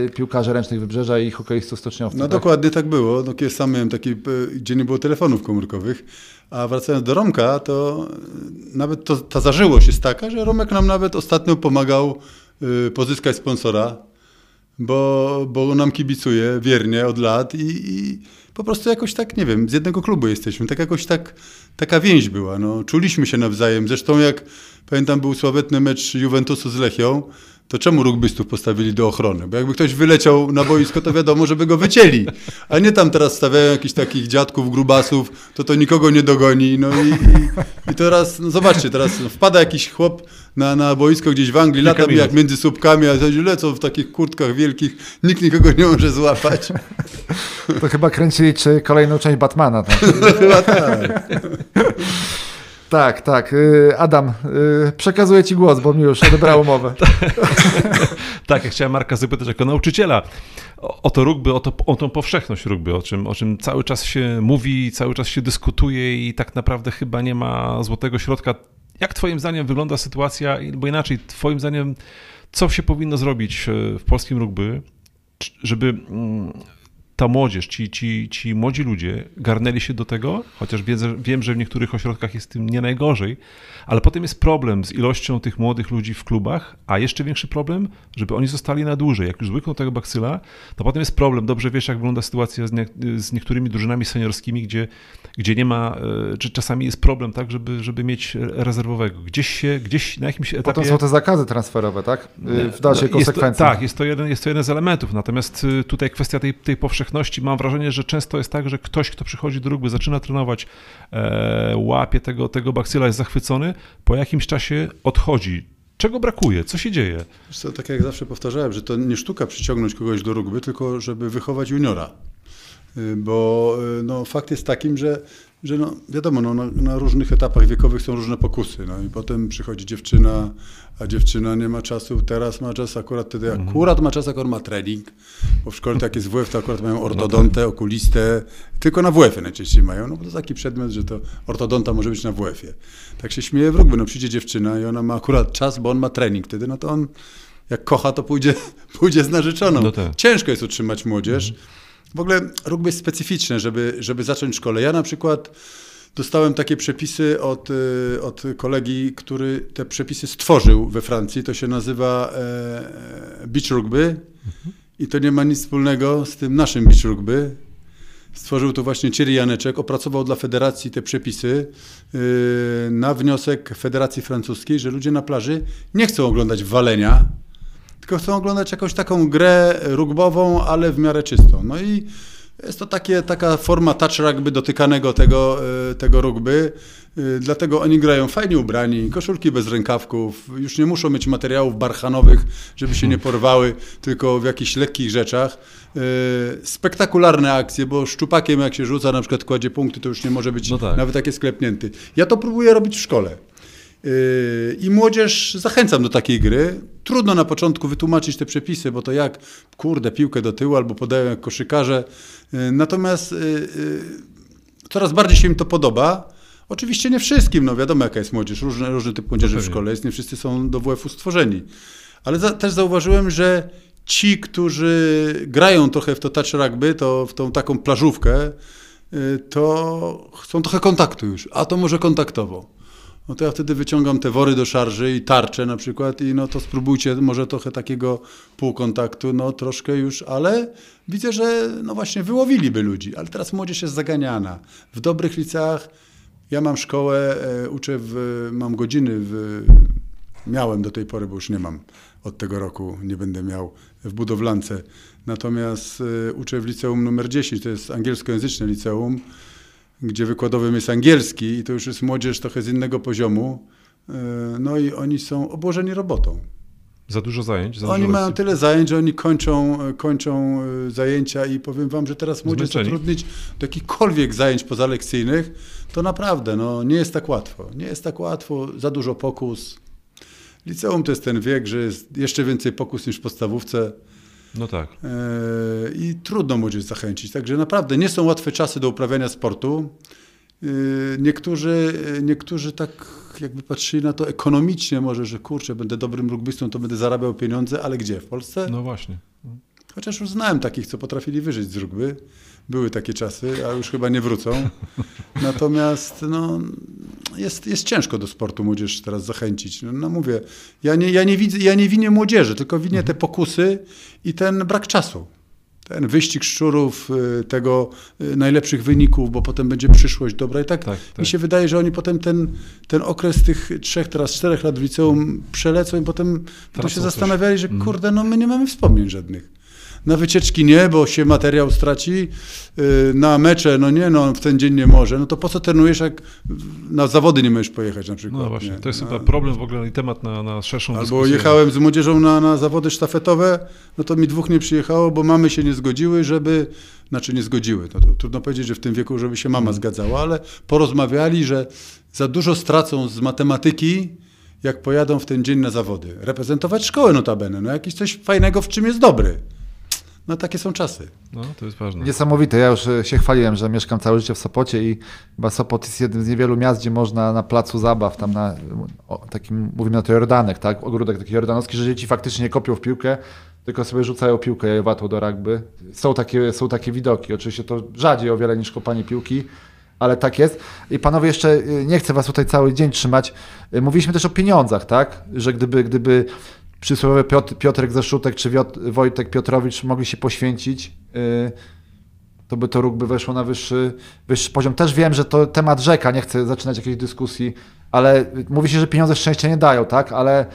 y, piłkarzy ręcznych Wybrzeża i hokeistów stoczniowców. No tak? dokładnie tak było, no, kiedy sam miałem taki, gdzie nie było telefonów komórkowych, a wracając do Romka, to nawet to, ta zażyłość jest taka, że Romek nam nawet ostatnio pomagał pozyskać sponsora, bo, bo nam kibicuje wiernie od lat i, i, po prostu jakoś tak, nie wiem, z jednego klubu jesteśmy. Tak jakoś tak, taka więź była. No, czuliśmy się nawzajem. Zresztą jak pamiętam był sławetny mecz Juventusu z Lechią, to czemu rugbystów postawili do ochrony? Bo jakby ktoś wyleciał na boisko, to wiadomo, żeby go wycięli. A nie tam teraz stawiają jakichś takich dziadków, grubasów, to to nikogo nie dogoni. No i, i, i teraz, no zobaczcie, teraz wpada jakiś chłop na, na boisko gdzieś w Anglii, lata jak między słupkami, a lecą w takich kurtkach wielkich, nikt nikogo nie może złapać. To chyba kręcili czy kolejną część Batmana. Tak? No, chyba tak. Tak, tak. Y, Adam, y, przekazuję Ci głos, bo mi już odebrało mowę. tak, ja chciałem Marka zapytać jako nauczyciela o to rugby, o, to, o tą powszechność rugby, o czym, o czym cały czas się mówi, cały czas się dyskutuje i tak naprawdę chyba nie ma złotego środka. Jak Twoim zdaniem wygląda sytuacja, bo inaczej, Twoim zdaniem, co się powinno zrobić e, w polskim rugby, żeby mm, ta młodzież, ci, ci, ci młodzi ludzie garnęli się do tego, chociaż wiem, że w niektórych ośrodkach jest tym nie najgorzej, ale potem jest problem z ilością tych młodych ludzi w klubach, a jeszcze większy problem, żeby oni zostali na dłużej. Jak już zwykną tego baksyla, to potem jest problem. Dobrze wiesz, jak wygląda sytuacja z, nie, z niektórymi drużynami seniorskimi, gdzie, gdzie nie ma, e, czy czasami jest problem, tak, żeby, żeby mieć rezerwowego. Gdzieś się, gdzieś na jakimś etapie... Potem są te zakazy transferowe, tak? W dalszej konsekwencji. To, tak, jest to, jeden, jest to jeden z elementów. Natomiast y, tutaj kwestia tej, tej powszechności, mam wrażenie, że często jest tak, że ktoś, kto przychodzi do rugby, zaczyna trenować, e, łapie tego, tego baksyla, jest zachwycony, po jakimś czasie odchodzi. Czego brakuje? Co się dzieje? Tak jak zawsze powtarzałem, że to nie sztuka przyciągnąć kogoś do rugby, tylko żeby wychować juniora. Y, bo y, no, fakt jest takim, że że no, wiadomo, no, na, na, różnych etapach wiekowych są różne pokusy. No i potem przychodzi dziewczyna, a dziewczyna nie ma czasu, teraz ma czas akurat wtedy, mhm. akurat ma czas, akurat ma trening, bo w szkole tak jest WF, to akurat mają ortodontę, no tak. okulistę, tylko na WF-ie najczęściej mają, no bo to taki przedmiot, że to ortodonta może być na WF-ie. Tak się śmieje w rugby, no przyjdzie dziewczyna i ona ma akurat czas, bo on ma trening wtedy, no to on jak kocha, to pójdzie, pójdzie z narzeczoną. No tak. Ciężko jest utrzymać młodzież. Mhm. W ogóle rugby jest specyficzne, żeby, żeby zacząć szkole. Ja na przykład dostałem takie przepisy od, y, od kolegi, który te przepisy stworzył we Francji. To się nazywa e, beach rugby i to nie ma nic wspólnego z tym naszym beach rugby. Stworzył to właśnie Thierry Janeczek, opracował dla federacji te przepisy yy, na wniosek Federacji Francuskiej, że ludzie na plaży nie chcą oglądać walenia, tylko chcą oglądać jakąś taką grę rugbową, ale w miarę czystą. No i jest to takie, taka forma touch rugby dotykanego tego, e, tego rugby. E, dlatego oni grają fajnie ubrani, koszulki bez rękawków, już nie muszą mieć materiałów barchanowych, żeby się nie porwały, tylko w jakichś lekkich rzeczach. E, spektakularne akcje, bo szczupakiem jak się rzuca, na przykład kładzie punkty, to już nie może być no tak. nawet takie sklepnięty. Ja to próbuję robić w szkole. Yy, I młodzież zachęcam do takiej gry. Trudno na początku wytłumaczyć te przepisy, bo to jak, kurde, piłkę do tyłu albo podają jak koszykarze. Yy, natomiast yy, coraz bardziej się im to podoba. Oczywiście nie wszystkim, no wiadomo jaka jest młodzież, różny, różny typ młodzieży w szkole jest, nie wszyscy są do WF-u stworzeni. Ale za, też zauważyłem, że ci, którzy grają trochę w to touch rugby, to w tą taką plażówkę, to chcą trochę kontaktu już, a to może kontaktowo no to ja wtedy wyciągam te wory do szarży i tarcze na przykład i no to spróbujcie może trochę takiego półkontaktu, no troszkę już, ale widzę, że no właśnie wyłowiliby ludzi, ale teraz młodzież jest zaganiana. W dobrych liceach ja mam szkołę, e, uczę, w, mam godziny, w, miałem do tej pory, bo już nie mam od tego roku, nie będę miał w budowlance. Natomiast e, uczę w liceum numer 10, to jest angielskojęzyczne liceum, gdzie wykładowym jest angielski i to już jest młodzież trochę z innego poziomu. E, no i oni są obłożeni robotą. Za dużo zajęć? Za oni dużo mają tyle zajęć, że oni kończą, kończą e, zajęcia i powiem wam, że teraz młodzież zatrudnić do jakichkolwiek zajęć pozalekcyjnych, to naprawdę no, nie jest tak łatwo. Nie jest tak łatwo, za dużo pokus. Liceum to jest ten wiek, że jest jeszcze więcej pokus niż w podstawówce. No tak. E, I trudno młodzież zachęcić. Także naprawdę nie są łatwe czasy do uprawiania sportu. E, niektórzy, niektórzy tak jakby patrzyli na to ekonomicznie może, że kurczę, będę dobrym rugbystą, to będę zarabiał pieniądze, ale gdzie? W Polsce? No właśnie. Chociaż już znałem takich, co potrafili wyżyć z rugby. Były takie czasy, a już chyba nie wrócą. Natomiast no, jest, jest ciężko do sportu młodzież teraz zachęcić. No, no mówię, ja nie, ja, nie widzę, ja nie winię młodzieży, tylko winię te pokusy i ten brak czasu. Ten wyścig szczurów, y, tego y, najlepszych wyników, bo potem będzie przyszłość dobra. I tak, tak, tak. mi się wydaje, że oni potem ten, ten okres tych trzech, teraz czterech lat w liceum przelecą i potem, potem się zastanawiali, że mhm. kurde, no my nie mamy wspomnień żadnych. Na wycieczki nie, bo się materiał straci. Y, na mecze, no nie, no w ten dzień nie może. No to po co trenujesz, jak na zawody nie możesz pojechać na przykład? No właśnie, nie? to jest chyba problem w ogóle i temat na, na szerszą Albo dyskusję. jechałem z młodzieżą na, na zawody sztafetowe, no to mi dwóch nie przyjechało, bo mamy się nie zgodziły, żeby znaczy nie zgodziły. No to trudno powiedzieć, że w tym wieku, żeby się mama mhm. zgadzała, ale porozmawiali, że za dużo stracą z matematyki, jak pojadą w ten dzień na zawody. Reprezentować szkołę notabene, no jakiś coś fajnego, w czym jest dobry. No takie są czasy. No, to jest ważne. Niesamowite. Ja już e, się chwaliłem, że mieszkam całe życie w Sopocie i chyba Sopot jest jednym z niewielu miast, gdzie można na placu zabaw, tam na o, takim, mówimy na to Jordanek, tak? Ogródek taki jordanowski, że dzieci faktycznie kopią w piłkę, tylko sobie rzucają piłkę jajowatą do rugby. Są takie, są takie widoki. Oczywiście to rzadziej o wiele niż kopanie piłki, ale tak jest. I panowie, jeszcze y, nie chcę was tutaj cały dzień trzymać. Y, mówiliśmy też o pieniądzach, tak? Że gdyby, gdyby przysłowiowy Piotr, Piotrek Zaszutek czy Wojtek Piotrowicz mogli się poświęcić, y, to by to ruch by weszło na wyższy, wyższy poziom. Też wiem, że to temat rzeka, nie chcę zaczynać jakiejś dyskusji, ale mówi się, że pieniądze szczęścia nie dają, tak? Ale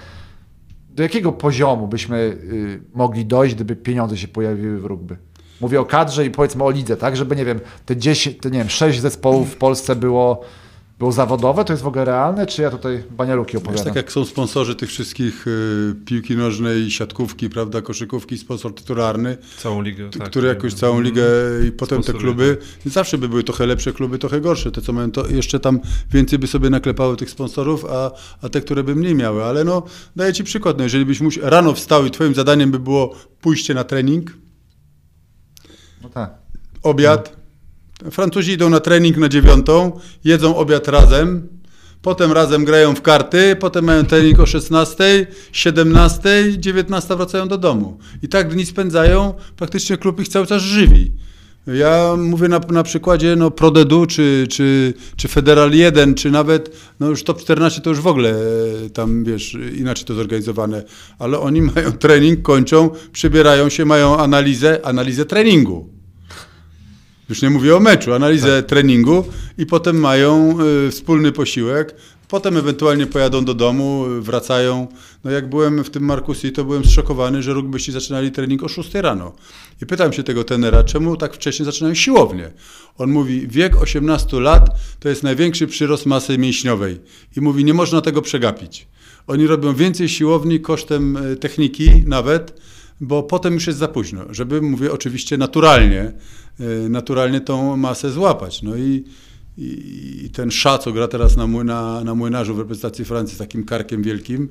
do jakiego poziomu byśmy y, mogli dojść, gdyby pieniądze się pojawiły w rugby? Mówię o kadrze i powiedzmy o lidze, tak? Żeby, nie wiem, te 10, te, nie wiem, 6 zespołów w Polsce było było zawodowe? To jest w ogóle realne, czy ja tutaj banialuki opowiadam? tak jak są sponsorzy tych wszystkich y, piłki nożnej, siatkówki, prawda, koszykówki, sponsor tytularny. Całą ligę. Tak, który jakoś całą ligę i potem te kluby, zawsze by były trochę lepsze kluby, trochę gorsze. Te, co mają to jeszcze tam więcej by sobie naklepały tych sponsorów, a, a te, które by mniej miały. Ale no, daję Ci przykład, no, jeżeli byś muś, rano wstał i Twoim zadaniem by było pójście na trening, no tak. obiad, Francuzi idą na trening na dziewiątą, jedzą obiad razem, potem razem grają w karty, potem mają trening o 16, 17, 19 wracają do domu. I tak dni spędzają, praktycznie klub ich cały czas żywi. Ja mówię na, na przykładzie no, Prodedu, czy, czy, czy Federal 1, czy nawet no, już Top 14 to już w ogóle e, tam, wiesz, inaczej to zorganizowane. Ale oni mają trening, kończą, przybierają się, mają analizę, analizę treningu. Już nie mówię o meczu, analizę tak. treningu i potem mają y, wspólny posiłek. Potem ewentualnie pojadą do domu, wracają. No jak byłem w tym Markusi, to byłem zszokowany, że rugbyści zaczynali trening o 6 rano. I pytam się tego tenera, czemu tak wcześnie zaczynają siłownię? On mówi, wiek 18 lat to jest największy przyrost masy mięśniowej. I mówi, nie można tego przegapić. Oni robią więcej siłowni kosztem y, techniki nawet, bo potem już jest za późno, żeby, mówię oczywiście naturalnie, y, naturalnie tą masę złapać. No i, i, ten Sza, co gra teraz na, młyna, na młynarzu w reprezentacji Francji z takim karkiem wielkim,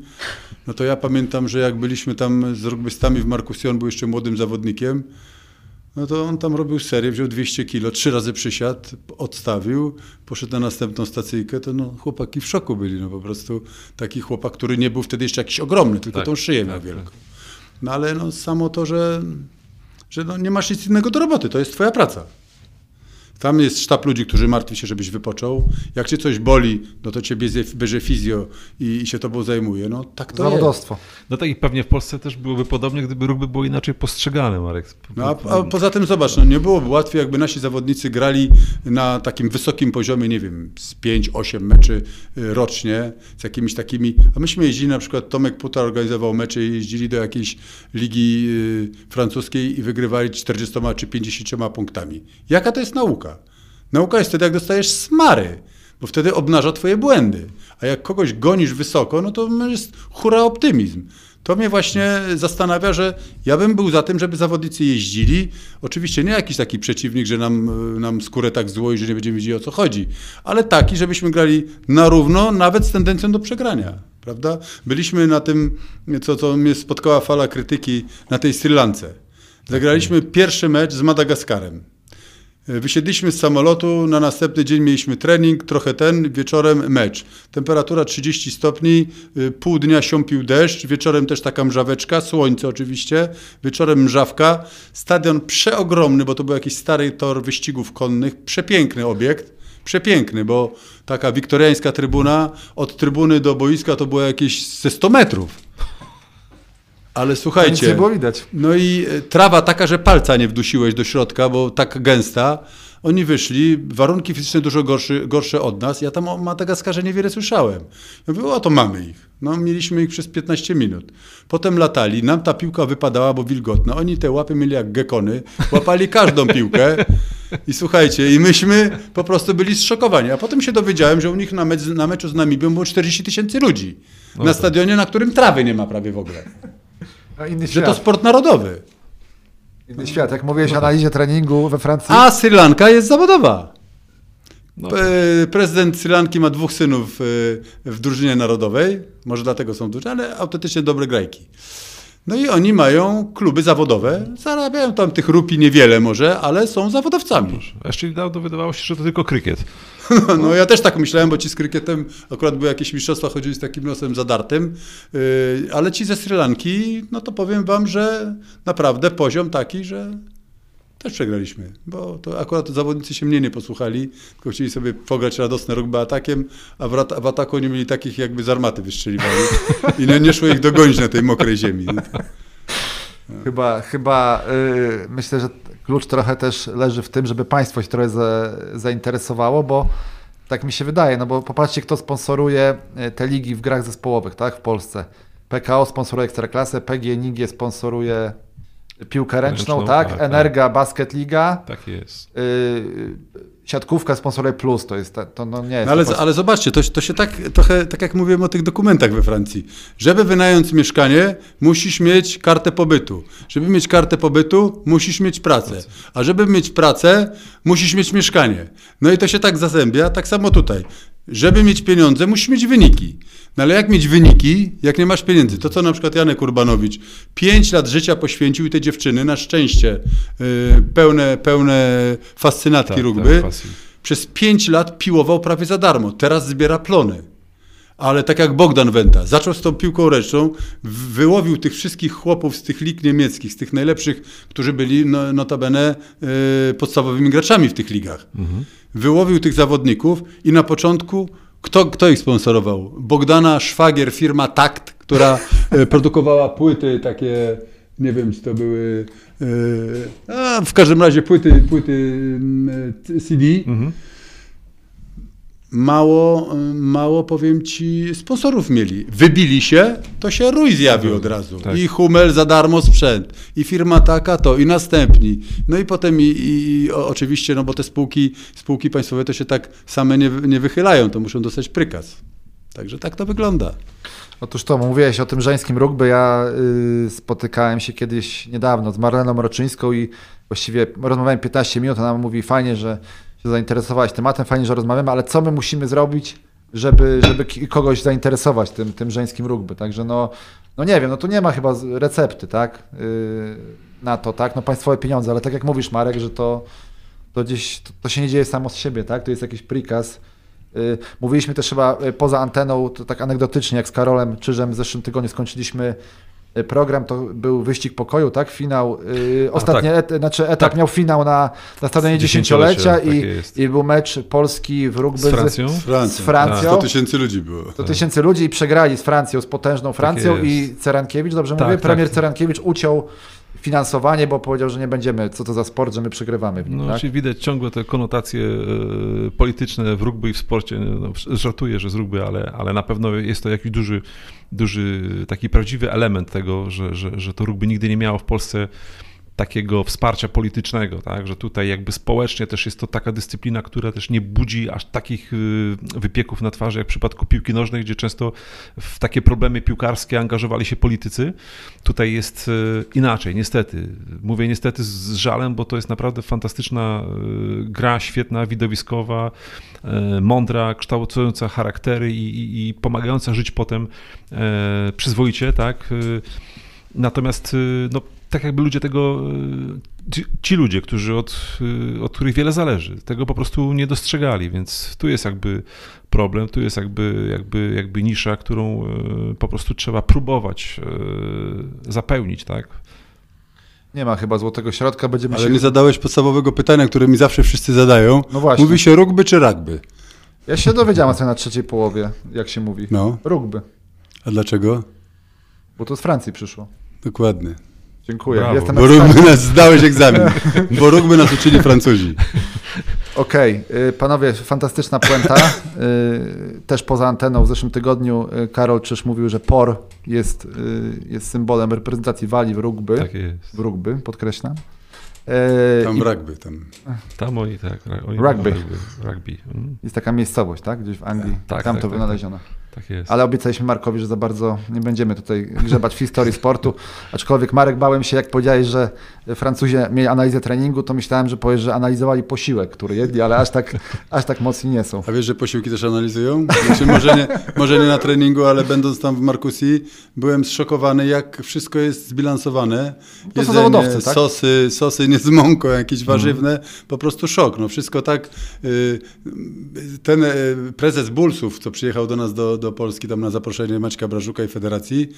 no to ja pamiętam, że jak byliśmy tam z rugbystami w Markusion, był jeszcze młodym zawodnikiem, no to on tam robił serię, wziął 200 kilo, trzy razy przysiadł, odstawił, poszedł na następną stacyjkę, to no, chłopaki w szoku byli, no po prostu taki chłopak, który nie był wtedy jeszcze jakiś ogromny, tylko tak, tą szyję miał tak, wielką. Tak. No ale no, samo to, że, że no, nie masz nic innego do roboty, to jest twoja praca. Tam jest sztab ludzi, którzy martwi się, żebyś wypoczął. Jak cię coś boli, no to cię bierze, bierze fizjo i, i, się tobą zajmuje. No tak to Zawodostwo. jest. No tak i pewnie w Polsce też byłoby podobnie, gdyby rugby było inaczej postrzegane, Marek. No, a, a, poza tym zobacz, no, nie byłoby łatwiej, jakby nasi zawodnicy grali na takim wysokim poziomie, nie wiem, z 5-8 meczy y, rocznie, z jakimiś takimi... A myśmy jeździli, na przykład Tomek Puta organizował mecze i jeździli do jakiejś ligi y, francuskiej i wygrywali 40 czy 50 punktami. Jaka to jest nauka? Nauka jest wtedy, jak dostajesz smary, bo wtedy obnaża twoje błędy. A jak kogoś gonisz wysoko, no to jest hura optymizm. To mnie właśnie zastanawia, że ja bym był za tym, żeby zawodnicy jeździli. Oczywiście nie jakiś taki przeciwnik, że nam, nam skórę tak zło i że nie będziemy wiedzieli o co chodzi, ale taki, żebyśmy grali na równo, nawet z tendencją do przegrania. Prawda? Byliśmy na tym, co, co mnie spotkała fala krytyki na tej Sri Lance. Zagraliśmy pierwszy mecz z Madagaskarem. Wysiedliśmy z samolotu, na następny dzień mieliśmy trening, trochę ten, wieczorem mecz. Temperatura 30 stopni, y, pół dnia siąpił deszcz, wieczorem też taka mrzaweczka, słońce oczywiście, wieczorem mrzawka. Stadion przeogromny, bo to był jakiś stary tor wyścigów konnych, przepiękny obiekt. Przepiękny, bo taka wiktoriańska trybuna, od trybuny do boiska to było jakieś ze 100 metrów. Ale słuchajcie. nie było widać. No i e, trawa taka, że palca nie wdusiłeś do środka, bo tak gęsta. Oni wyszli, warunki fizyczne dużo gorsze, gorsze od nas. Ja tam o Madagaskarze niewiele słyszałem. Ja mówię, o to mamy ich. No, mieliśmy ich przez 15 minut. Potem latali, nam ta piłka wypadała, bo wilgotna. Oni te łapy mieli jak gekony, łapali każdą piłkę. I słuchajcie, i myśmy po prostu byli zszokowani. A potem się dowiedziałem, że u nich na, mecz, na meczu z Namibią było 40 tysięcy ludzi. No na stadionie, na którym trawy nie ma prawie w ogóle. No, że to sport narodowy. Inny świat. Jak mówiłeś o analizie treningu we Francji. A Sri Lanka jest zawodowa. No. Prezydent Sri Lanki ma dwóch synów w drużynie narodowej. Może dlatego są duże, ale autentycznie dobre grajki. No i oni mają kluby zawodowe, zarabiają tam tych rupi niewiele może, ale są zawodowcami. A jeszcze niedawno wydawało się, że to tylko krykiet. No, no, ja też tak myślałem, bo ci z krykietem akurat były jakieś mistrzostwa, chodzili z takim nosem zadartym, yy, ale ci ze Sri Lanki, no to powiem wam, że naprawdę poziom taki, że też przegraliśmy, bo to akurat zawodnicy się mnie nie posłuchali, tylko chcieli sobie pograć radosne rugby atakiem, a w, w ataku nie mieli takich jakby z armaty wystrzeliwali i nie, nie szło ich dogonić na tej mokrej ziemi. Chyba, chyba yy, myślę, że klucz trochę też leży w tym, żeby państwo się trochę za, zainteresowało, bo tak mi się wydaje, no bo popatrzcie, kto sponsoruje y, te ligi w grach zespołowych, tak, w Polsce. PKO sponsoruje Ekstraklasę, PGNiG sponsoruje piłkę ręczną, ręczną tak? tak? Energa, tak. Basket Liga. Tak jest. Y siatkówka sponsoruje plus, to jest, to no nie jest. No ale, ale zobaczcie, to, to się tak trochę, tak jak mówiłem o tych dokumentach we Francji. Żeby wynająć mieszkanie, musisz mieć kartę pobytu. Żeby mieć kartę pobytu, musisz mieć pracę. A żeby mieć pracę, musisz mieć mieszkanie. No i to się tak zazębia, tak samo tutaj. Żeby mieć pieniądze, musisz mieć wyniki. No ale jak mieć wyniki, jak nie masz pieniędzy? To co na przykład Janek Urbanowicz, pięć lat życia poświęcił i te dziewczyny, na szczęście, yy, pełne, pełne fascynatki tak, rugby, tak, przez pięć lat piłował prawie za darmo. Teraz zbiera plony. Ale tak jak Bogdan Wenta, zaczął z tą piłką ręczną, wyłowił tych wszystkich chłopów z tych lig niemieckich, z tych najlepszych, którzy byli no, notabene yy, podstawowymi graczami w tych ligach. Mhm. Wyłowił tych zawodników i na początku kto, kto ich sponsorował? Bogdana Szwagier, firma Takt, która e, produkowała płyty takie, nie wiem, czy to były, e, w każdym razie płyty, płyty mm, CD. Mhm mało, mało powiem ci, sponsorów mieli. Wybili się, to się rój zjawił od razu. Tak. I Hummel za darmo sprzęt, i firma taka to, i następni. No i potem i, i, i oczywiście, no bo te spółki, spółki państwowe to się tak same nie, nie wychylają, to muszą dostać prykaz. Także tak to wygląda. Otóż to, mówiłeś o tym żeńskim rugby. Ja y, spotykałem się kiedyś niedawno z Marleną Mroczyńską i właściwie rozmawiałem 15 minut. Ona mówi fajnie, że się zainteresowałaś tematem, fajnie, że rozmawiamy, ale co my musimy zrobić, żeby, żeby kogoś zainteresować tym, tym żeńskim rugby? Także no, no nie wiem, no tu nie ma chyba recepty, tak, yy, na to, tak, no państwowe pieniądze, ale tak jak mówisz Marek, że to, to gdzieś, to, to się nie dzieje samo z siebie, tak, to jest jakiś prikaz, yy, Mówiliśmy też chyba y, poza anteną, to tak anegdotycznie, jak z Karolem Czyżem w zeszłym tygodniu skończyliśmy program to był wyścig pokoju, tak? Finał, yy, ostatni tak. et, znaczy etap tak. miał finał na, na stadionie dziesięciolecia tak i, i był mecz Polski w rugby z Francją. Z, Francją. Z Francją. 100 tysięcy ludzi było. 100 tysięcy ludzi i przegrali z Francją, z potężną Francją tak i Cerankiewicz, dobrze tak, mówię? Premier tak. Cerankiewicz uciął finansowanie, bo powiedział, że nie będziemy, co to za sport, że my przegrywamy w nim. No, tak? czyli widać ciągle te konotacje e, polityczne w rugby i w sporcie. No, żartuję, że z rugby, ale, ale na pewno jest to jakiś duży, duży taki prawdziwy element tego, że, że, że to rugby nigdy nie miało w Polsce takiego wsparcia politycznego, tak? że tutaj jakby społecznie też jest to taka dyscyplina, która też nie budzi aż takich y, wypieków na twarzy jak w przypadku piłki nożnej, gdzie często w takie problemy piłkarskie angażowali się politycy. Tutaj jest y, inaczej, niestety. Mówię niestety z żalem, bo to jest naprawdę fantastyczna y, gra, świetna, widowiskowa, mądra, kształtująca charaktery i, i, i pomagająca żyć potem przyzwoicie, tak? Natomiast no, tak jakby ludzie tego, e, ci ludzie, którzy od, e, od których wiele zależy, tego po prostu nie dostrzegali, więc tu jest jakby problem, tu jest jakby, jakby, jakby nisza, którą e, po prostu trzeba próbować zapełnić, tak? Nie ma chyba złotego środka, będziemy Ale się... nie zadałeś podstawowego pytania, które mi zawsze wszyscy zadają. No właśnie. Mówi się rugby czy rugby? Ja się dowiedziałem co na trzeciej połowie, jak się mówi. No. Rugby. A dlaczego? Bo to z Francji przyszło. Dokładnie. Dziękuję. Brawo. Jestem bo rugby nas zdałeś egzamin, bo rugby nas uczyli Francuzi. Okej, okay. panowie, fantastyczna puenta. Y, też poza anteną w zeszłym tygodniu y, Karol Czyż mówił, że POR jest, y, jest symbolem reprezentacji Walii w rugby. Tak jest. W rugby, podkreślam. Tam I... rugby. Tam. tam oni tak. Oni rugby. rugby. Mm. Jest taka miejscowość, tak? Gdzieś w Anglii. Tak, tam tak, to tak, wynaleziono. Tak. Tak jest. Ale obiecaliśmy Markowi, że za bardzo nie będziemy tutaj grzebać w historii sportu. Aczkolwiek Marek, bałem się, jak powiedziałeś, że Francuzi mieli analizę treningu, to myślałem, że powiesz, że analizowali posiłek, który jedli, ale aż tak, aż tak mocni nie są. A wiesz, że posiłki też analizują? Znaczy, może, nie, może nie na treningu, ale będąc tam w Markusi, byłem zszokowany, jak wszystko jest zbilansowane. To są zawodowcy, tak? Sosy, sosy nie z mąką, jakieś warzywne, po prostu szok. No wszystko tak. y, Ten y, prezes Bulsów, co przyjechał do nas do, do Polski tam na zaproszenie Maćka Brażuka i Federacji,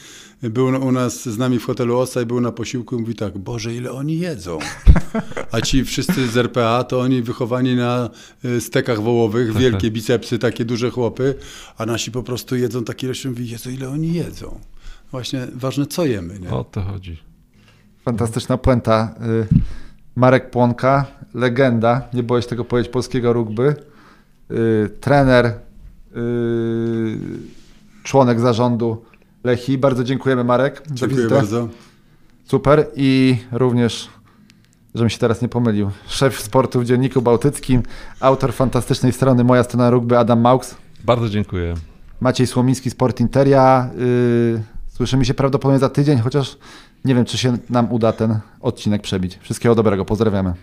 był u nas z nami w hotelu Osa i był na posiłku i mówi tak, Boże, ile oni jedzą. A ci wszyscy z RPA, to oni wychowani na y, stekach wołowych, wielkie bicepsy, takie duże chłopy, a nasi po prostu jedzą takie ilości, mówi, Jezu, ile oni jedzą. Właśnie ważne, co jemy, nie? O to chodzi. Fantastyczna puenta. Y, Marek Płonka, legenda, nie boję się tego powiedzieć, polskiego rugby. Y, Trener, członek zarządu Lechi. Bardzo dziękujemy Marek za Dziękuję wizytę. bardzo. Super i również, żebym się teraz nie pomylił, szef sportu w Dzienniku Bałtyckim, autor fantastycznej strony Moja Strona Rugby Adam Maux, Bardzo dziękuję. Maciej Słomiński, Sport Interia. Yy, słyszymy się prawdopodobnie za tydzień, chociaż nie wiem, czy się nam uda ten odcinek przebić. Wszystkiego dobrego, pozdrawiamy.